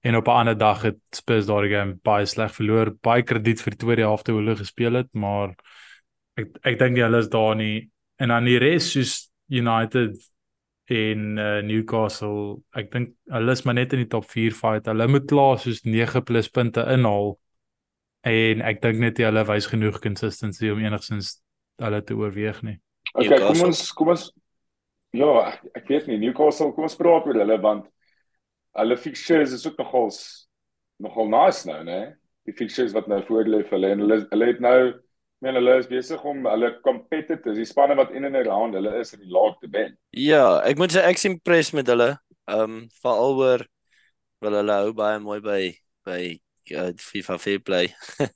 en op 'n ander dag het Spurs daardie game baie sleg verloor. Baie krediet vir die tweede helfte hoe hulle gespeel het, maar ek ek dink hulle is daar nie en dan die res soos United en uh, Newcastle, ek dink hulle is maar net in die top 4 fight. Hulle moet klaar soos 9 plus punte inhaal. En ek dink net hulle wys genoeg consistency om enigsins hulle te oorweeg nie. Okay, kom ons kom ons ja, ek, ek weet nie Newcastle, kom ons praat oor hulle want hulle fixtures is ook nogals nogal nice nou, né? Die fixtures wat nou voor lê vir hulle en hulle hulle het nou men hulle is besig om hulle competitors, die spanne wat in en around hulle is in die laag te wen. Ja, ek moet sê ek is impressed met hulle. Ehm um, veral oor wel hulle hou baie mooi by by uh, FIFA Fair Play.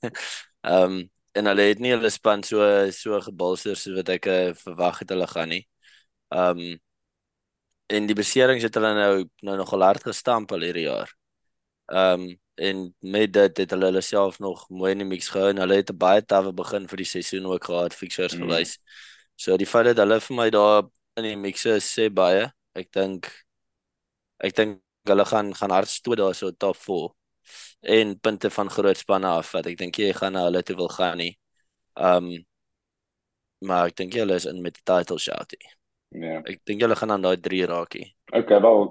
Ehm um, en hulle het nie hulle span so so gebolster soos wat ek uh, verwag het hulle gaan nie. Ehm um, en die beserings het hulle nou nou nogal hard gestamp al hierdie jaar. Ehm um, en met dit het hulle hulle self nog mooi in die mix gehou en hulle het 'n baie tawwe begin vir die seisoen ook gehad fixtures mm. gewys. So die feit dat hulle vir my daar in die mix is sê baie. Ek dink ek dink hulle gaan gaan hard stoot daar so top 4 en punte van groot spanne af wat ek dink jy gaan na hulle toe wil gaan nie. Um, maar ek dink hulle is in met die title shot. Nie. Ja. Ek dink hulle gaan aan daai 3 raakie. Okay, wel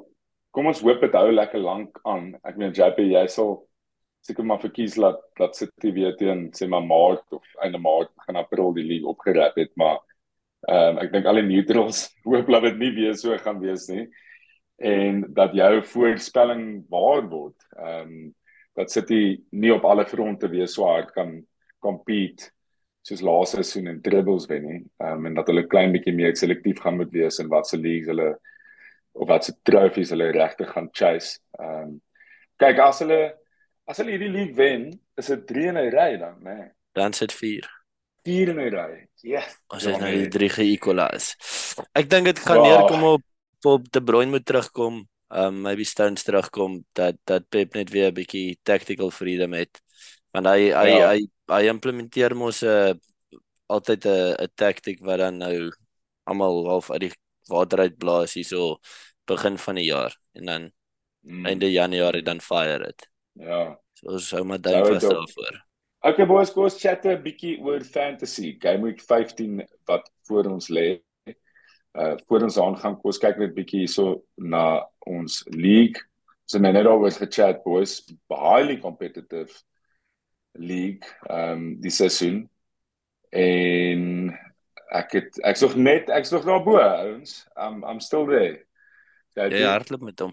kom ons hoop dit hou lekker lank aan. Ek meen JP, jy sal seker maar verkies laat dat City weer teen sê maar Maart of einde Maart begin April die league opgerap het, maar ehm um, ek dink al die neutrals hoop dat dit nie weer so gaan wees nie en dat jou voorspelling waar word. Ehm um, dat City nie op alle fronte weer so hard kan compete soos laaste seisoen in dribbles wen nie. Ehm um, en dat hulle klein bietjie meer selektief gaan moet wees in wat se leagues hulle of wat se trofees hulle regtig gaan chase. Ehm um, kyk as hulle as hulle hierdie league wen, is dit 3 in 'n ry dan, né? Nee. Dan sit 4. 4 in 'n ry. Yes. Ons het nou die 3 ge-equalize. Ek dink dit gaan wow. neerkom op op De Bruyne moet terugkom. Um, maybe Stones terugkom dat dat Pep net weer 'n bietjie tactical freedom het. Want hy hy ja. hy hy implementeer mos 'n uh, altyd 'n 'n taktik wat dan nou almal half uit die water uit blaas hierso begin van die jaar en dan mm. einde Januarie dan fire dit. Ja. So ons hou maar dink vas daarvoor. Okay boys, kom ons chat 'n bietjie oor fantasy. Game week 15 wat voor ons lê. Uh voor ons aangaan, kom ons kyk net bietjie hierso na ons league. So net nou oor gechat boys, highly competitive league ehm um, die seisoen en ek het ek's nog net ek's nog daar bo ouens. I'm I'm still there. Ja, jy hardloop met hom.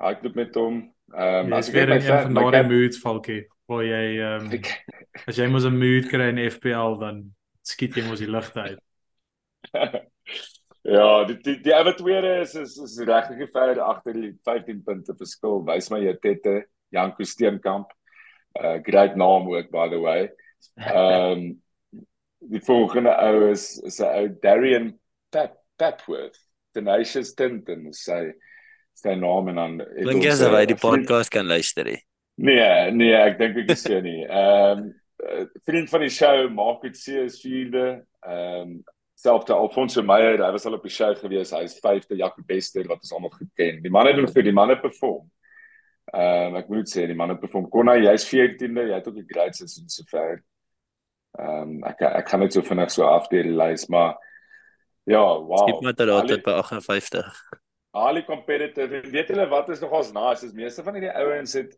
Hardloop met hom. Ehm um, as ek weer in van daardie moods valkie, waar jy ehm um, as jy mos 'n mood kry in FPL dan skiet jy mos die ligte uit. ja, die die die ander tweede is is is regtig ver agter die 15 punte verskil. Wys my jou tette, Janko Steenkamp. Uh great naam ook by the way. Ehm um, die volgende ou is is 'n ou Darian Pep Pepworth. Tenacious Tintin sê sy naam en dan Dink jy dat hy die podcast kan luister nie? Nee, nee, ek dink ek is so nie. Ehm um, vriend van die show maak dit seers vierde. Ehm um, selfs te Alfonso Meyer, hy was al op die show gewees. Hy is vyfde Jacques Bester wat ons almal geken. Die manne doen vir die manne perform. Ehm um, ek moet sê die manne perform. Konna, jy's 14de, jy het ook 'n great seisoen sover. Ehm um, ek ek gaan net so vinnig so afdeel die lys, maar ja, wow. Skip met dit by 58 highly competitive en weet julle wat is nogals nice is meeste van hierdie ouens het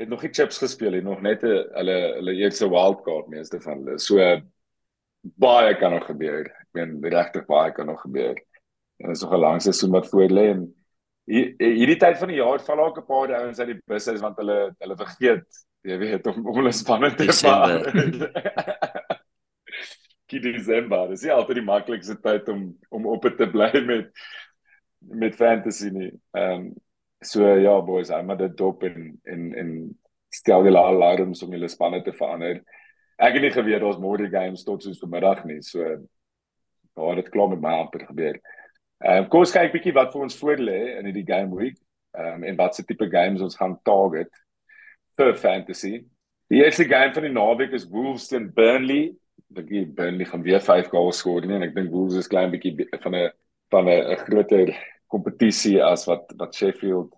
het nog nie chips gespeel het nog net 'n hulle hulle eerste wildcard meeste van hulle so baie kan nog gebeur ek meen regtig baie kan nog gebeur en dit is nog 'n lang seisoen wat voor lê en hierdie tyd van die jaar val ook 'n paar ouens uit die busse want hulle hulle vergeet jy weet om om hulle spanne te vaar Kie Desember, dis nie altyd die maklikste tyd om om op te bly met met fantasy nie. Ehm um, so ja boys, I'm at the top in in in stel julle alarms om julle spanne te verander. Ek het nie geweet daar's môre games tot soos vanmiddag nie. So daar het klaar met my amper gebeur. Ehm um, kom ons kyk bietjie wat vir ons voor lê in hierdie game week. Ehm um, en wat se tipe games ons gaan target vir fantasy. Die eerste game van die naweek is Wolves teen Burnley. Dink jy Burnley gaan weer 5 goals skoor nie en ek dink Wolves is klein bietjie van 'n van 'n groter kompetisie as wat wat Sheffield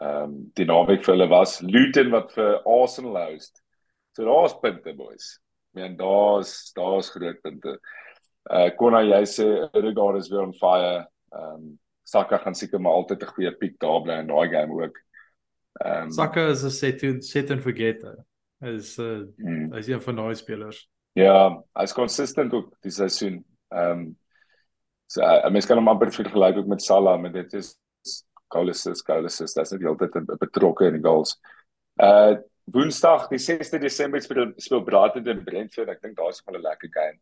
ehm um, die naweek vir hulle was. Luton wat vir Arsenal host. So daar's punte boys. Ek meen daar's daar's groot punte. Uh Konna jy sê Odegaard is weer on fire. Ehm um, Saka gaan seker maar altyd 'n goeie pick daar bly in daai game ook. Ehm um, Saka is 'n set to set and forget. Is uh hmm. hy's een van daai spelers. Ja, hy's consistent ook die seisoen. Ehm um, So uh, mens kan hom amper vergelyk ook met Salah met dit is goals is goals is dit's net heeltyd betrokke in die goals. Uh Woensdag die 6de Desember speel speel Brighton teen Brentford. Ek dink daar's 'n lekker game.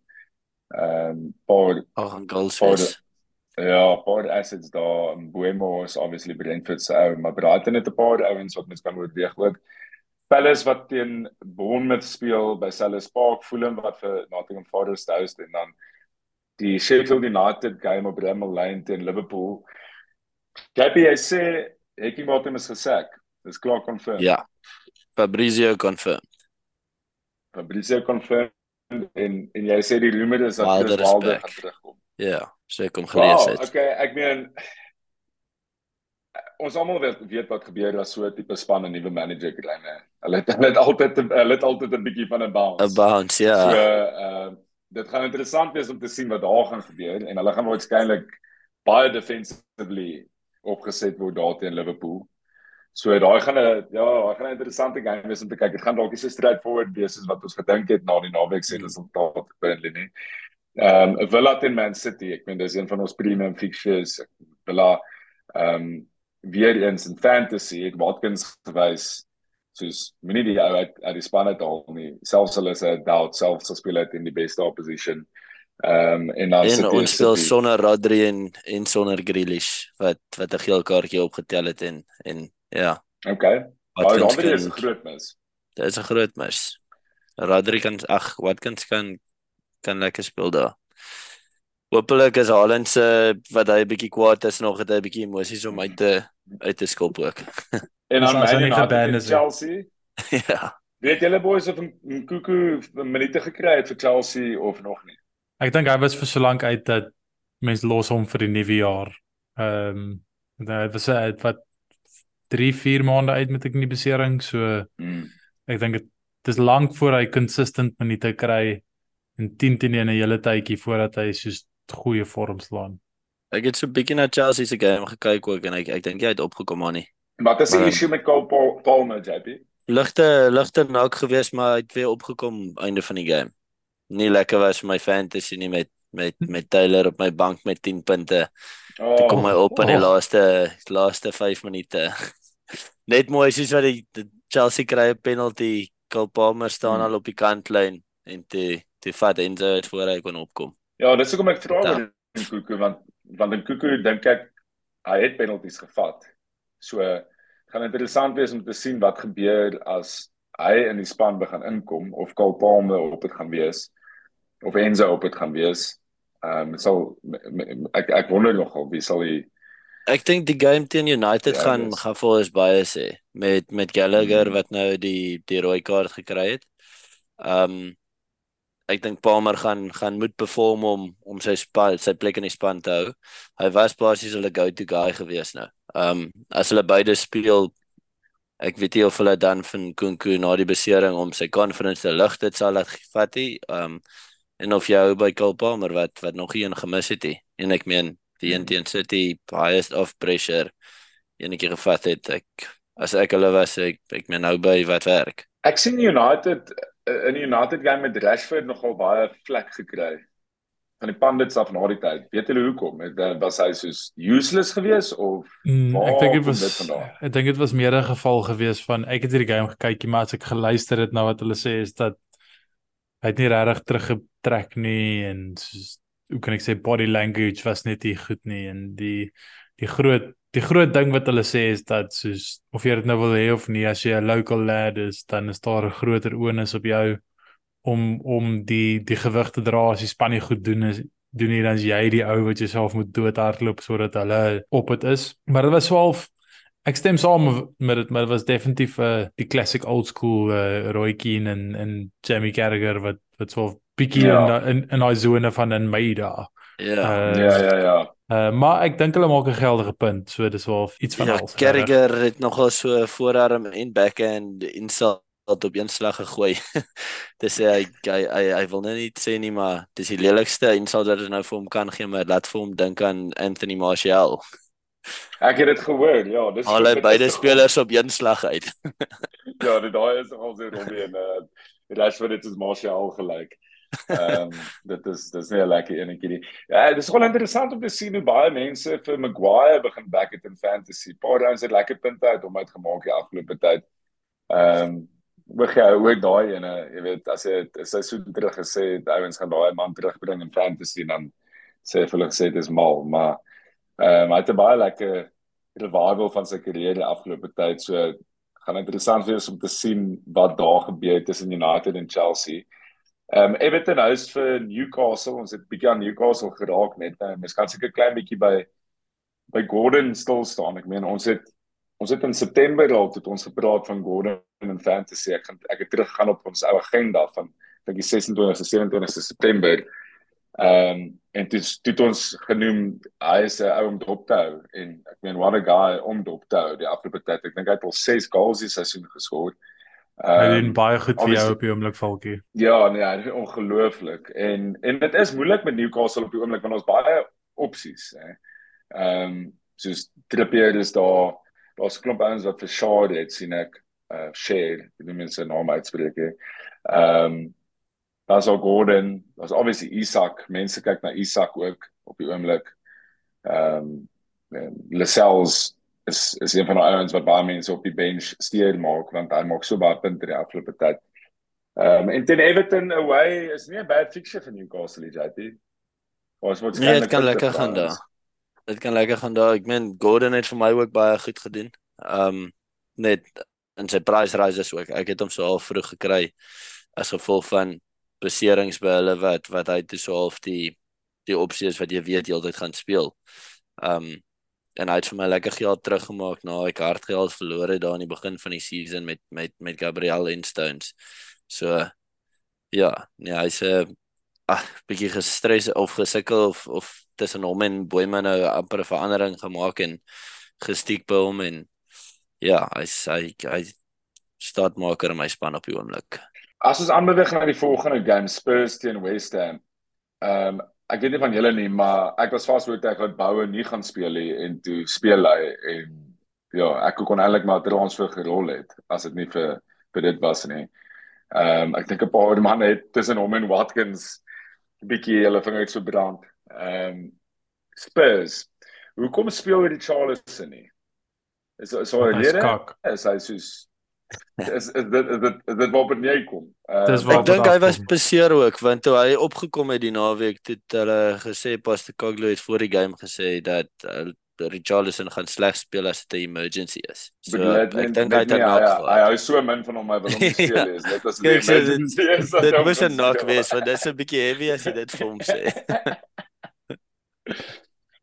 Ehm um, paar oh, goals paar, Ja, paar assets daar. Buemo is obviously Brentford se ou, maar Brighton het 'n paar ouens wat mens kan oorweeg ook. Palace wat teen Bournemouth speel by Selhurst Park, Fulham wat vir Nottingham Forest host en dan die Sheffield United game op Bramall Lane teen Liverpool. Gabby, hy sê Hekkie Martin is gesak. Dis klaar confirmed. Ja. Fabrizio confirmed. Fabrizio confirmed en en jy sê die rumor is dat Wilder gaan terugkom. Ja, ek kom gelees het. Wow, okay, ek meen ons almal weet weet wat gebeur as so 'n tipe span 'n nuwe manager kry, né? Hulle het hulle het altyd hulle het altyd 'n bietjie van 'n bounce. 'n Bounce, ja. So, ehm uh, dit gaan interessant wees om te sien wat daar gaan gebeur en hulle gaan waarskynlik baie defensively opgeset word daar teen Liverpool. So daai gaan 'n ja, daai gaan 'n interessante game wees om te kyk. Dit gaan dalk nie so straightforward wees soos wat ons gedink het na die naweek se resultaat binne nie. Ehm um, Villa teen Man City, ek meen dis een van ons premium fixtures. Villa ehm um, weer eens in fantasy, ek Watkins gewys soos moenie die ou uit uit die span uit haal nie. Selfs hulle is 'n doubt selfs as speel uit in die beste opposition. Ehm um, en dan sit ons speel sonder Rodri en en sonder Grealish wat wat 'n geel kaartjie opgetel het en en ja. Okay. Maar Rodri is 'n groot mis. Dit is 'n groot mis. Rodri kan ag, wat kan kan kan lekker speel daar. Hoopelik is Haaland se wat hy 'n bietjie kwaad is nog het hy 'n bietjie emosies om uit te uit te skop ook. En dan Man United Chelsea. ja. Weet julle boys of 'n Kuku minute gekry het vir Chelsea of nog nie? Ek dink hy was vir so lank uit dat mense los hom vir die nuwe jaar. Ehm um, dit was uit wat 3 4 maande uit met 'n kniebesering so mm. ek dink dit is lank voor hy consistent minute kry en 10 teen 1 'n hele tydjie voordat hy soos goeie vorm slaan. Ek het so 'n bietjie na Chelsea se game gekyk ook en ek ek dink hy het opgekom maar nie. Wat is die issue met Cole Palmer, JP? Ligte ligte nou gewees, maar hy het weer opgekom einde van die game. nie lekker was my fantasy nie met met met Taylor op my bank met 10 punte. Oh, Toe kom hy op in die oh. laaste laaste 5 minute. Net mooi soos wat die, die Chelsea kry 'n penalty, Cole Palmer staan Hmm. al op die kantlyn en toe toe vat Enzo uit voor hy kon opkom. Ja, dis hoekom ek vra Ja. oor Nkuku want want Nkuku dink ek hy het penalties gevat. So gaan interessant wees om te sien wat gebeur as hy in die span begin inkom of Cole Palmer op dit gaan wees of Enzo op dit gaan wees. Ehm um, sal ek ek wonder nogal wie sal hy Ek dink die game teen United Ja, gaan dis- gaan vir ons baie sê met met Gallagher Hmm. wat nou die die rooi kaart gekry het. Um ek dink Palmer gaan gaan moet perform om om sy span sy plek in die span te hou. Hy was basies hulle go-to guy gewees nou. Um as hulle beide speel ek weet nie of hulle dan van Kunku na die besering om sy confidence te lig dit sal laat vat nie. Um en of jy hou by Cole Palmer wat wat nog een gemis het nie. En ek meen die een teen City highest of pressure enetjie gevat het. Ek as ek hulle was ek ek meen nou by wat werk. Ek sien United in die United game met Rashford nogal baie vlek gekry van die pundits af na die tyd. Weet julle hoekom? Het, eh, Was hy soos useless geweest of Mm, Waar ek dink dit was dit ek dink dit was meer 'n geval gewees van ek het hierdie game gekykie maar as ek geluister het na wat hulle sê is dat hy het nie regtig teruggetrek nie en soos hoe kan ek sê body language was net nie goed nie. En die die groot die groot ding wat hulle sê is dat soos of jy dit nou wil hê of nie as jy 'n local lad is dan is daar 'n groter onus op jou om om die die gewig te dra as die span nie goed doen is doen nie dan is jy die ou wat jouself moet doodhardloop sodat hulle op dit is. Maar dit was so half ek stem saam met dit maar dit was definitief uh, die classic old school uh, Roy Keane en en Jamie Carragher wat wat so bietjie Ja. in da- in in daai sone van in Meida Ja. uh, Ja ja ja. uh, maar ek dink hulle maak 'n geldige punt so dis wel iets van Ja, alles Carragher het nogal so voorarm en backhand insult op een slag gegooi. dis hy hy hy, hy wil nou nie sê nie maar dis die lelikste insult wat jy nou vir hom kan gee maar laat vir hom dink aan Anthony Martial. Ek het dit gehoor. Ja, dis Al dit beide is- spelers op een slag uit. Ja, dit daai is al so Robbie en uh Rashford het is Martial gelyk. Ehm dit is dis nie 'n lekker enetjie nie. Ja, dit is wel interessant om te sien hoe baie mense vir Maguire begin back it in fantasy. Paar rounds het lekker punte uit hom uitgemaak die afgelope tyd. Ehm um, Wag jy ook daai ene, jy weet as jy 'n seisoen terug gesê het ouens gaan daai man terugbring in fantasy dan sê hulle gesê dit is mal, maar ehm um, hy het baie lekker revival van sy kariere die afgelope tyd. So gaan interessant wees om te sien wat daar gebeur tussen United en Chelsea. Ehm um, Everton host vir Newcastle. Ons het bietjie aan Newcastle geraak net. Nou, mens kan seker klein bietjie by by Gordon stil staan. Ek meen ons het ons het in September al tot ons gepraat van Gordon en fantasy. Ek gaan ek het teruggegaan op ons ou agenda van dink die 26ste 27ste September. Ehm um, en dit het ons genoem hy is 'n ou om dop te hou en ek meen what a guy om dop te hou die afgelope tyd. Ek dink hy het al 6 goals die seisoen geskoor. Hy Ehm doen baie goed vir jou op die oomblik Falkie Ja, nee, hy is ongelooflik. En en dit is moeilik met Newcastle op die oomblik want ons baie opsies, hè. Ehm um, soos Trippier is daar, daar's 'n klomp ouens wat vir Shaw het sien ek uh share, ek meer sy naam uitspreek nie. Ehm um, daar's ook Gordon, daar's obviously Isak. Mense kyk na Isak ook op die oomblik. Ehm um, Lascelles is is een van die ouens wat baie mense op die bench steur maak want hy maak so baie punte die afgelope tyd. Ehm um, en teen Everton away is nie 'n bad fixture vir Newcastle JT. Ons moet Nee, dit kan lekker gaan daar. Dit kan lekker gaan daar. Ek meen Gordon het vir my ook baie goed gedoen. Um net in sy price rises ook. Ek het hom so half vroeg gekry as gevolg van beserings by hulle wat wat hy toe so half die die opsie is wat jy weet heeltyd gaan speel. Um en hy het vir my lekker geld teruggemaak na ek hard geld verloor het daar in die begin van die season met met met Gabriel en Stones. So ja, nee, hy's 'n ag bietjie gestres of gesukkel of of tussen hom en Boyman nou amper 'n verandering gemaak en gestiek by hom en ja, hy's hy hy startmaker in my span op die oomblik. As ons aanbeweeg na die volgende game Spurs teen West Ham. Ehm um, ek weet nie van julle nie, maar ek was vas oortuig dat Boue nie gaan speel nie en toe speel hy en ja, ek kon eintlik maar transfer gerol het as dit nie vir vir dit was nie. Ehm um, ek dink 'n paar manne het tussen hom en Watkins 'n bietjie hulle vingers so brand. Ehm um, Spurs. Hoekom speel Richarlison nie? Is is hy rede? Is hy soos is, is dit is dit is dit waar op neer kom. Uh, ek dink hy was beseer ook want toe hy opgekom het die naweek het hulle gesê Postecoglou het voor die game gesê dat uh, Richarlison gaan sleg speel as dit 'n emergency is. So ek dink hy het dit nog. Hy hou so min van hom hy wil hom speel is. Dit was 'n emergency. Dit was 'n knock wees want dit is 'n bietjie heavy as jy dit vir hom sê.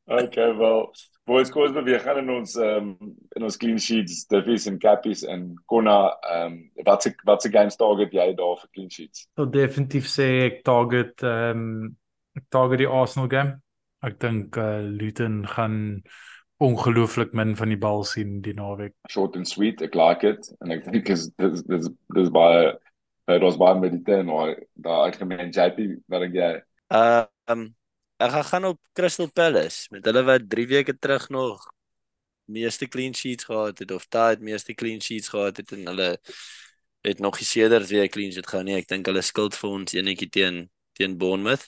okay, wel Boys kos beweeg gaan in ons um, in ons clean sheets, Davies en Cappies en Konna ehm um, wat se wat se games target jy daar vir clean sheets? So definitief sê ek target ehm um, ek target die Arsenal game. Ek dink eh uh, Luton gaan ongelooflik min van die bal sien die naweek. Short and sweet, ek like it en ek dink is dis dis dis baie dit was baie met die ten of daai algemeen JP wat ek jy. Ehm um, Ek gaan gaan op Crystal Palace met hulle wat 3 weke terug nog meeste clean sheets gehad het of daai het meeste clean sheets gehad het en hulle het nog gesederd weer clean sheet gehou nie. Ek dink hulle skuld vir ons enetjie teen teen Bournemouth.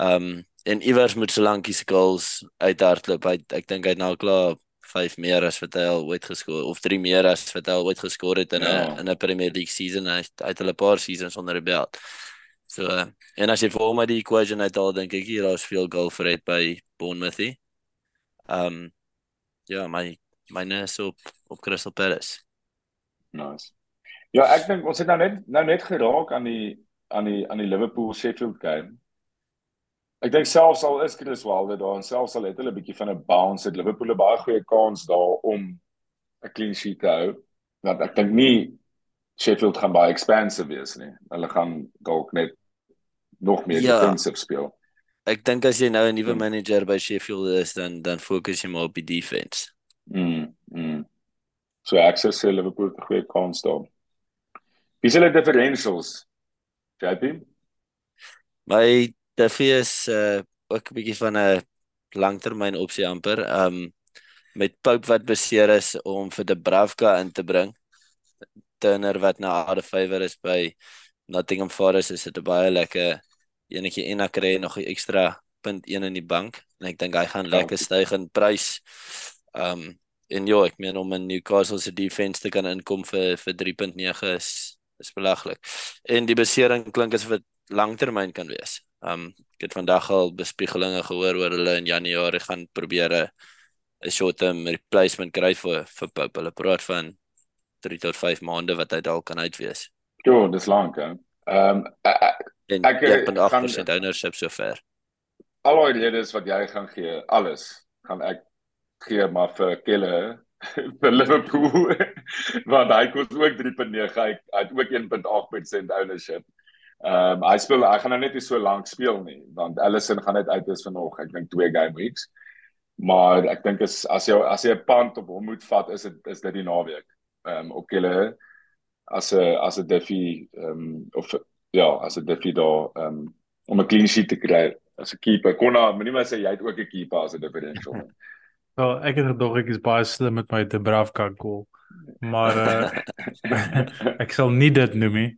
Um en iewers moet solankie se goals uithardloop. Hy ek dink hy het nou klaar 5 meer as wat hy al ooit geskoor of 3 meer as wat hy al ooit geskoor het in 'n ja. in 'n Premier League season. Hy het hulle 'n paar seasons onder die belt. So en as jy vir hom uit die equation uithaal, dink ek hier daar's veel goal vir het by Bournemouth. Um ja, my myne is op op Crystal Palace. Nice. Ja, ek dink ons het nou net nou net geraak aan die aan die aan die Liverpool Sheffield game. Ek dink selfs al is Chris Wilder daar en selfs al het hulle 'n bietjie van 'n bounce, het Liverpool 'n baie goeie kans daar om 'n clean sheet te hou. Want ek dink nie Sheffield gaan baie expansive wees nie. Hulle gaan dalk net nog meer ja. defensive speel. Ek dink as jy nou 'n nuwe hmm. manager by Sheffield is dan dan fokus jy maar op die defense. Mm. mm. So ek sê se Liverpool het 'n goeie kans daar. Wie is hulle differentials? JP? My Duffy is uh ook 'n bietjie van 'n langtermyn opsie amper. Um met Pope wat beseer is om vir Debravka in te bring. Turner wat nou out of favor is by Nottingham Forest is dit 'n baie lekker enetjie en ek kry nog 'n ekstra punt 1 in die bank en ek dink hy gaan lekker styg in prys. Um en ja, ek meen om in Newcastle se defense te kan inkom vir vir 3.9 is is belaglik. En die besering klink asof dit langtermyn kan wees. Um ek het vandag al bespiegelinge gehoor oor hulle in Januarie gaan probeer 'n 'n short-term replacement kry vir vir Pope. Hulle praat van 3 tot 5 maande wat hy dalk kan uitwees. Ja, dis lank hè. Ehm um, en ek het 8% ownership sover. Al die redes wat jy gaan gee, alles gaan ek gee maar vir Kelle vir Liverpool want hy kos ook 3.9 hy het ook 1.8% ownership. Ehm um, hy speel hy gaan nou net nie so lank speel nie want Allison gaan net uit is nog ek dink 2 game weeks. Maar ek dink as as jy as jy 'n punt op hom moet vat is dit is dit die naweek. Ehm um, op Kelle as 'n as 'n Duffy ehm um, of ja, as 'n Duffy daar um, om 'n clean sheet te kry as 'n keeper. Konna, moenie maar sê jy het ook 'n keeper as 'n differential. Wel, ek het gedog ek is baie slim met my Debravka goal. Maar uh, ek sal nie dit noem nie.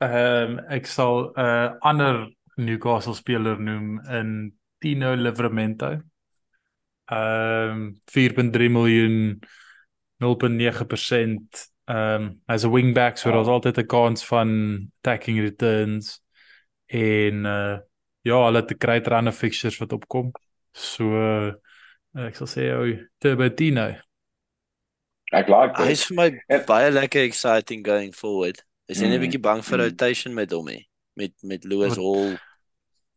Ehm um, ek sal 'n uh, ander Newcastle speler noem in Tino Livramento. Ehm um, 4.3 miljoen 0.9% Ehm um, as 'n wingback so daar's oh. altyd 'n kans van attacking returns en uh ja, hulle het 'n great run of fixtures wat opkom. So uh, ek sal sê ou Turbotino. Ek like dit. Hy's vir my en, baie lekker exciting going forward. Is jy mm, net 'n bietjie bang vir mm. rotation met hom hè? Met met Lewis Hall.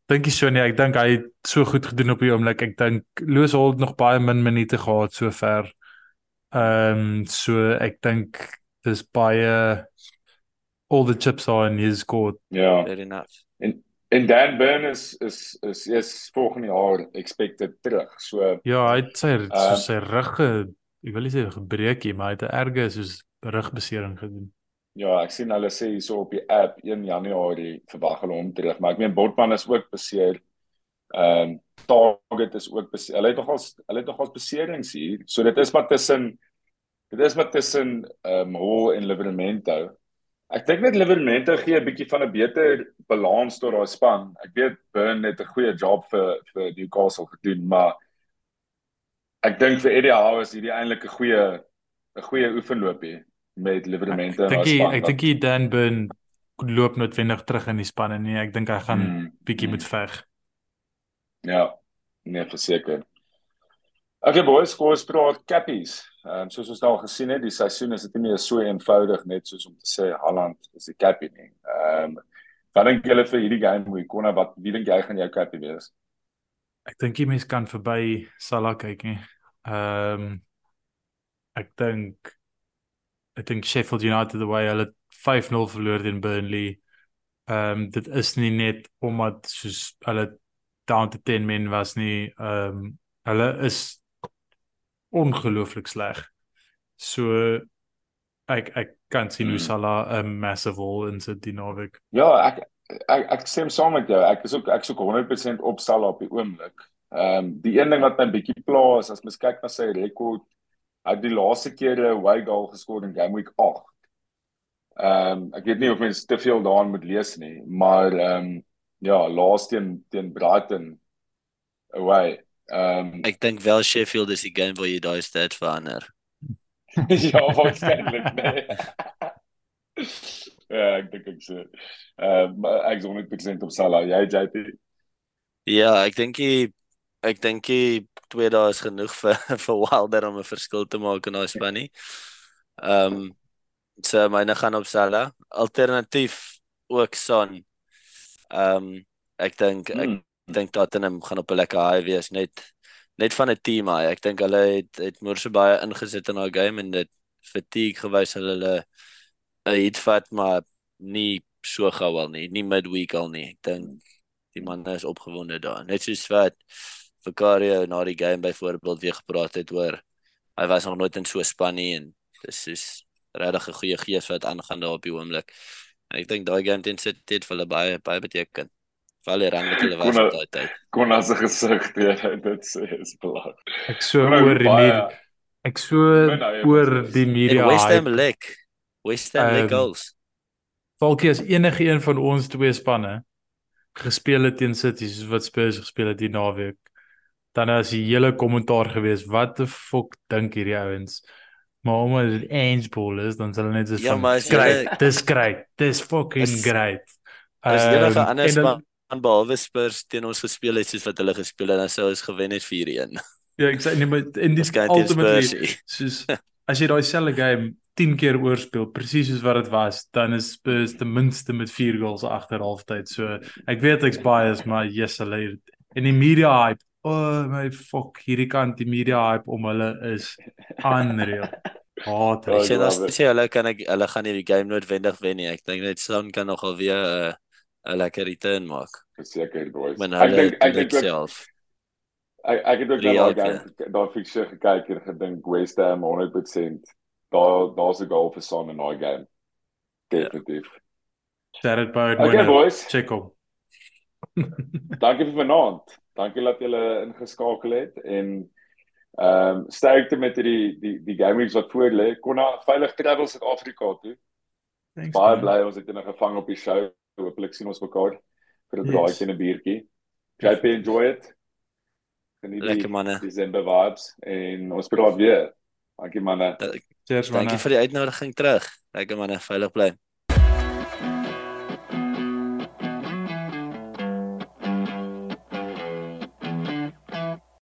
Dink jy so nee, ek dink hy het so goed gedoen op die oomblik. Ek dink Lewis Hall het nog baie min minute gehad sover. Ehm um, so ek dink dis baie all the chips are in his court. Ja. Very enough. En en Dan Burn is is is is volgende jaar expected terug. So Ja, hy het sy um, so sy rug ek wil nie sê gebreek nie, maar hy het 'n erge soos rugbesering gedoen. Ja, ek sien hulle sê hierso op die app 1 Januarie verwag hulle hom terug, maar ek meen Botman is ook beseer. Ehm um, Target is ook beseer. Hulle het nogals hulle het nogals beserings hier. So dit is maar tussen dit is maar tussen ehm um, Hall en Livramento. Ek dink net Livermente gee 'n bietjie van 'n beter balans tot daai span. Ek weet Burn het 'n goeie job vir vir Newcastle gedoen, maar ek dink vir Eddie Howe is hierdie eintlik 'n goeie 'n goeie oefenloopie met Livermente en daai span. Ek dink hy Dan Burn loop noodwendig terug in die spanne nie. Ek dink hy gaan hmm, bietjie hmm. moet veg. Ja, nee, verseker. Okay boys, kom ons praat cappies. Ehm um, soos ons nou al gesien het, die seisoen is dit nie meer so eenvoudig net soos om te sê Holland is die cappie nie. Ehm um, wat dink julle vir hierdie game hoe kon wat wie dink jy gaan jou cappie wees? Ek dink jy mens kan verby Salah kyk nie. Ehm um, ek dink ek dink Sheffield United the way hulle 5-0 verloor teen Burnley. Ehm um, dit is nie net omdat soos hulle down to 10 men was nie. Ehm um, hulle is ongelooflik sleg. So ek ek kan sien hoe hmm. Salah 'n massive hole in sy dinaweek. Ja, ek ek ek stem saam met jou. Ek is ook ek is ook 100% op Salah op die oomblik. Ehm um, die een ding wat my bietjie pla is as mens kyk na sy rekord, hy het die laaste keer 'n away goal geskoor in game week 8. Ehm um, ek weet nie of mens te veel daarin moet lees nie, maar ehm um, ja, laaste teen teen Brighton away Ehm um, ek dink wel Sheffield is die game waar jy daai stat verander. ja, waarskynlik nee. ja, ek dink ek sê. Ehm um, ek net present op Salah. Jy JP. Ja, ek dink jy ek dink jy twee dae is genoeg vir vir Wilder om 'n verskil te maak in daai span nie. Ehm um, so myne gaan op Salah. Alternatief ook Son. Ehm um, ek dink ek hmm dink Tottenham gaan op 'n lekker high wees net net van 'n team hy. Ek dink hulle het het moer so baie ingesit in daai game en dit fatigue gewys hulle hulle 'n hit vat maar nie so gou al nie, nie midweek al nie. Ek dink die man is opgewonde daar. Net soos wat Vicario na die game byvoorbeeld weer gepraat het oor hy was nog nooit in so 'n span nie en dis is regtig 'n goeie gees wat aangaan daar op die oomblik. En ek dink daai game teen City het vir hulle baie baie beteken val hier aan met hulle was daai tyd. Kon as 'n gesig teen dit sê is belangrik. Ek so oor die media. Ek so oor die media. West Ham lek. West Ham lek goals. Falkie is enige een van ons twee spanne gespeel het teen City soos wat Spurs gespeel het die naweek. Dan as die hele kommentaar gewees, wat the fuck dink hierdie ouens? Maar omdat dit Ainsball is, dan sal hulle net so ja, skryf. Dis great. Dis fucking great. As enige um, ander span behalwe Spurs teen ons gespeel het soos wat hulle gespeel het, dan sou ons gewen het 4-1. Ja, ek sê nee, maar in die ultimately soos as jy daai selfe game 10 keer oorspeel presies soos wat dit was, dan is Spurs ten minste met 4 goals agter halftyd. So ek weet ek's biased, maar yes, hulle in die media hype. Oh my fuck, hierdie kant die media hype om hulle is unreal. Haat. Ek sê dat sê hulle kan ek hulle gaan hierdie game noodwendig wen nie. Ek dink net Son kan nogal weer 'n uh, 'n lekker return maak. Verseker boys. Men ek dink ek dink self. Ek ek het ook daai game daai fiksie gekyk en gedink West Ham 100% daar daar's 'n goal vir Son in daai game. Definitief. Jared Boyd. Okay boys. Check hom. Dankie vir vanaand. Dankie dat julle ingeskakel het en ehm um, sterkte met die die die gamings wat voor lê. Konna veilig travel Suid-Afrika toe. Thanks. Baie bly ons het julle gevang op die show hopelik sien ons mekaar vir 'n braaitjie en 'n biertjie. JP enjoy it. Geniet Lekker manne. December vibes en ons praat weer. Dankie manne. Cheers manne. Dankie vir die uitnodiging terug. Lekker manne, veilig bly.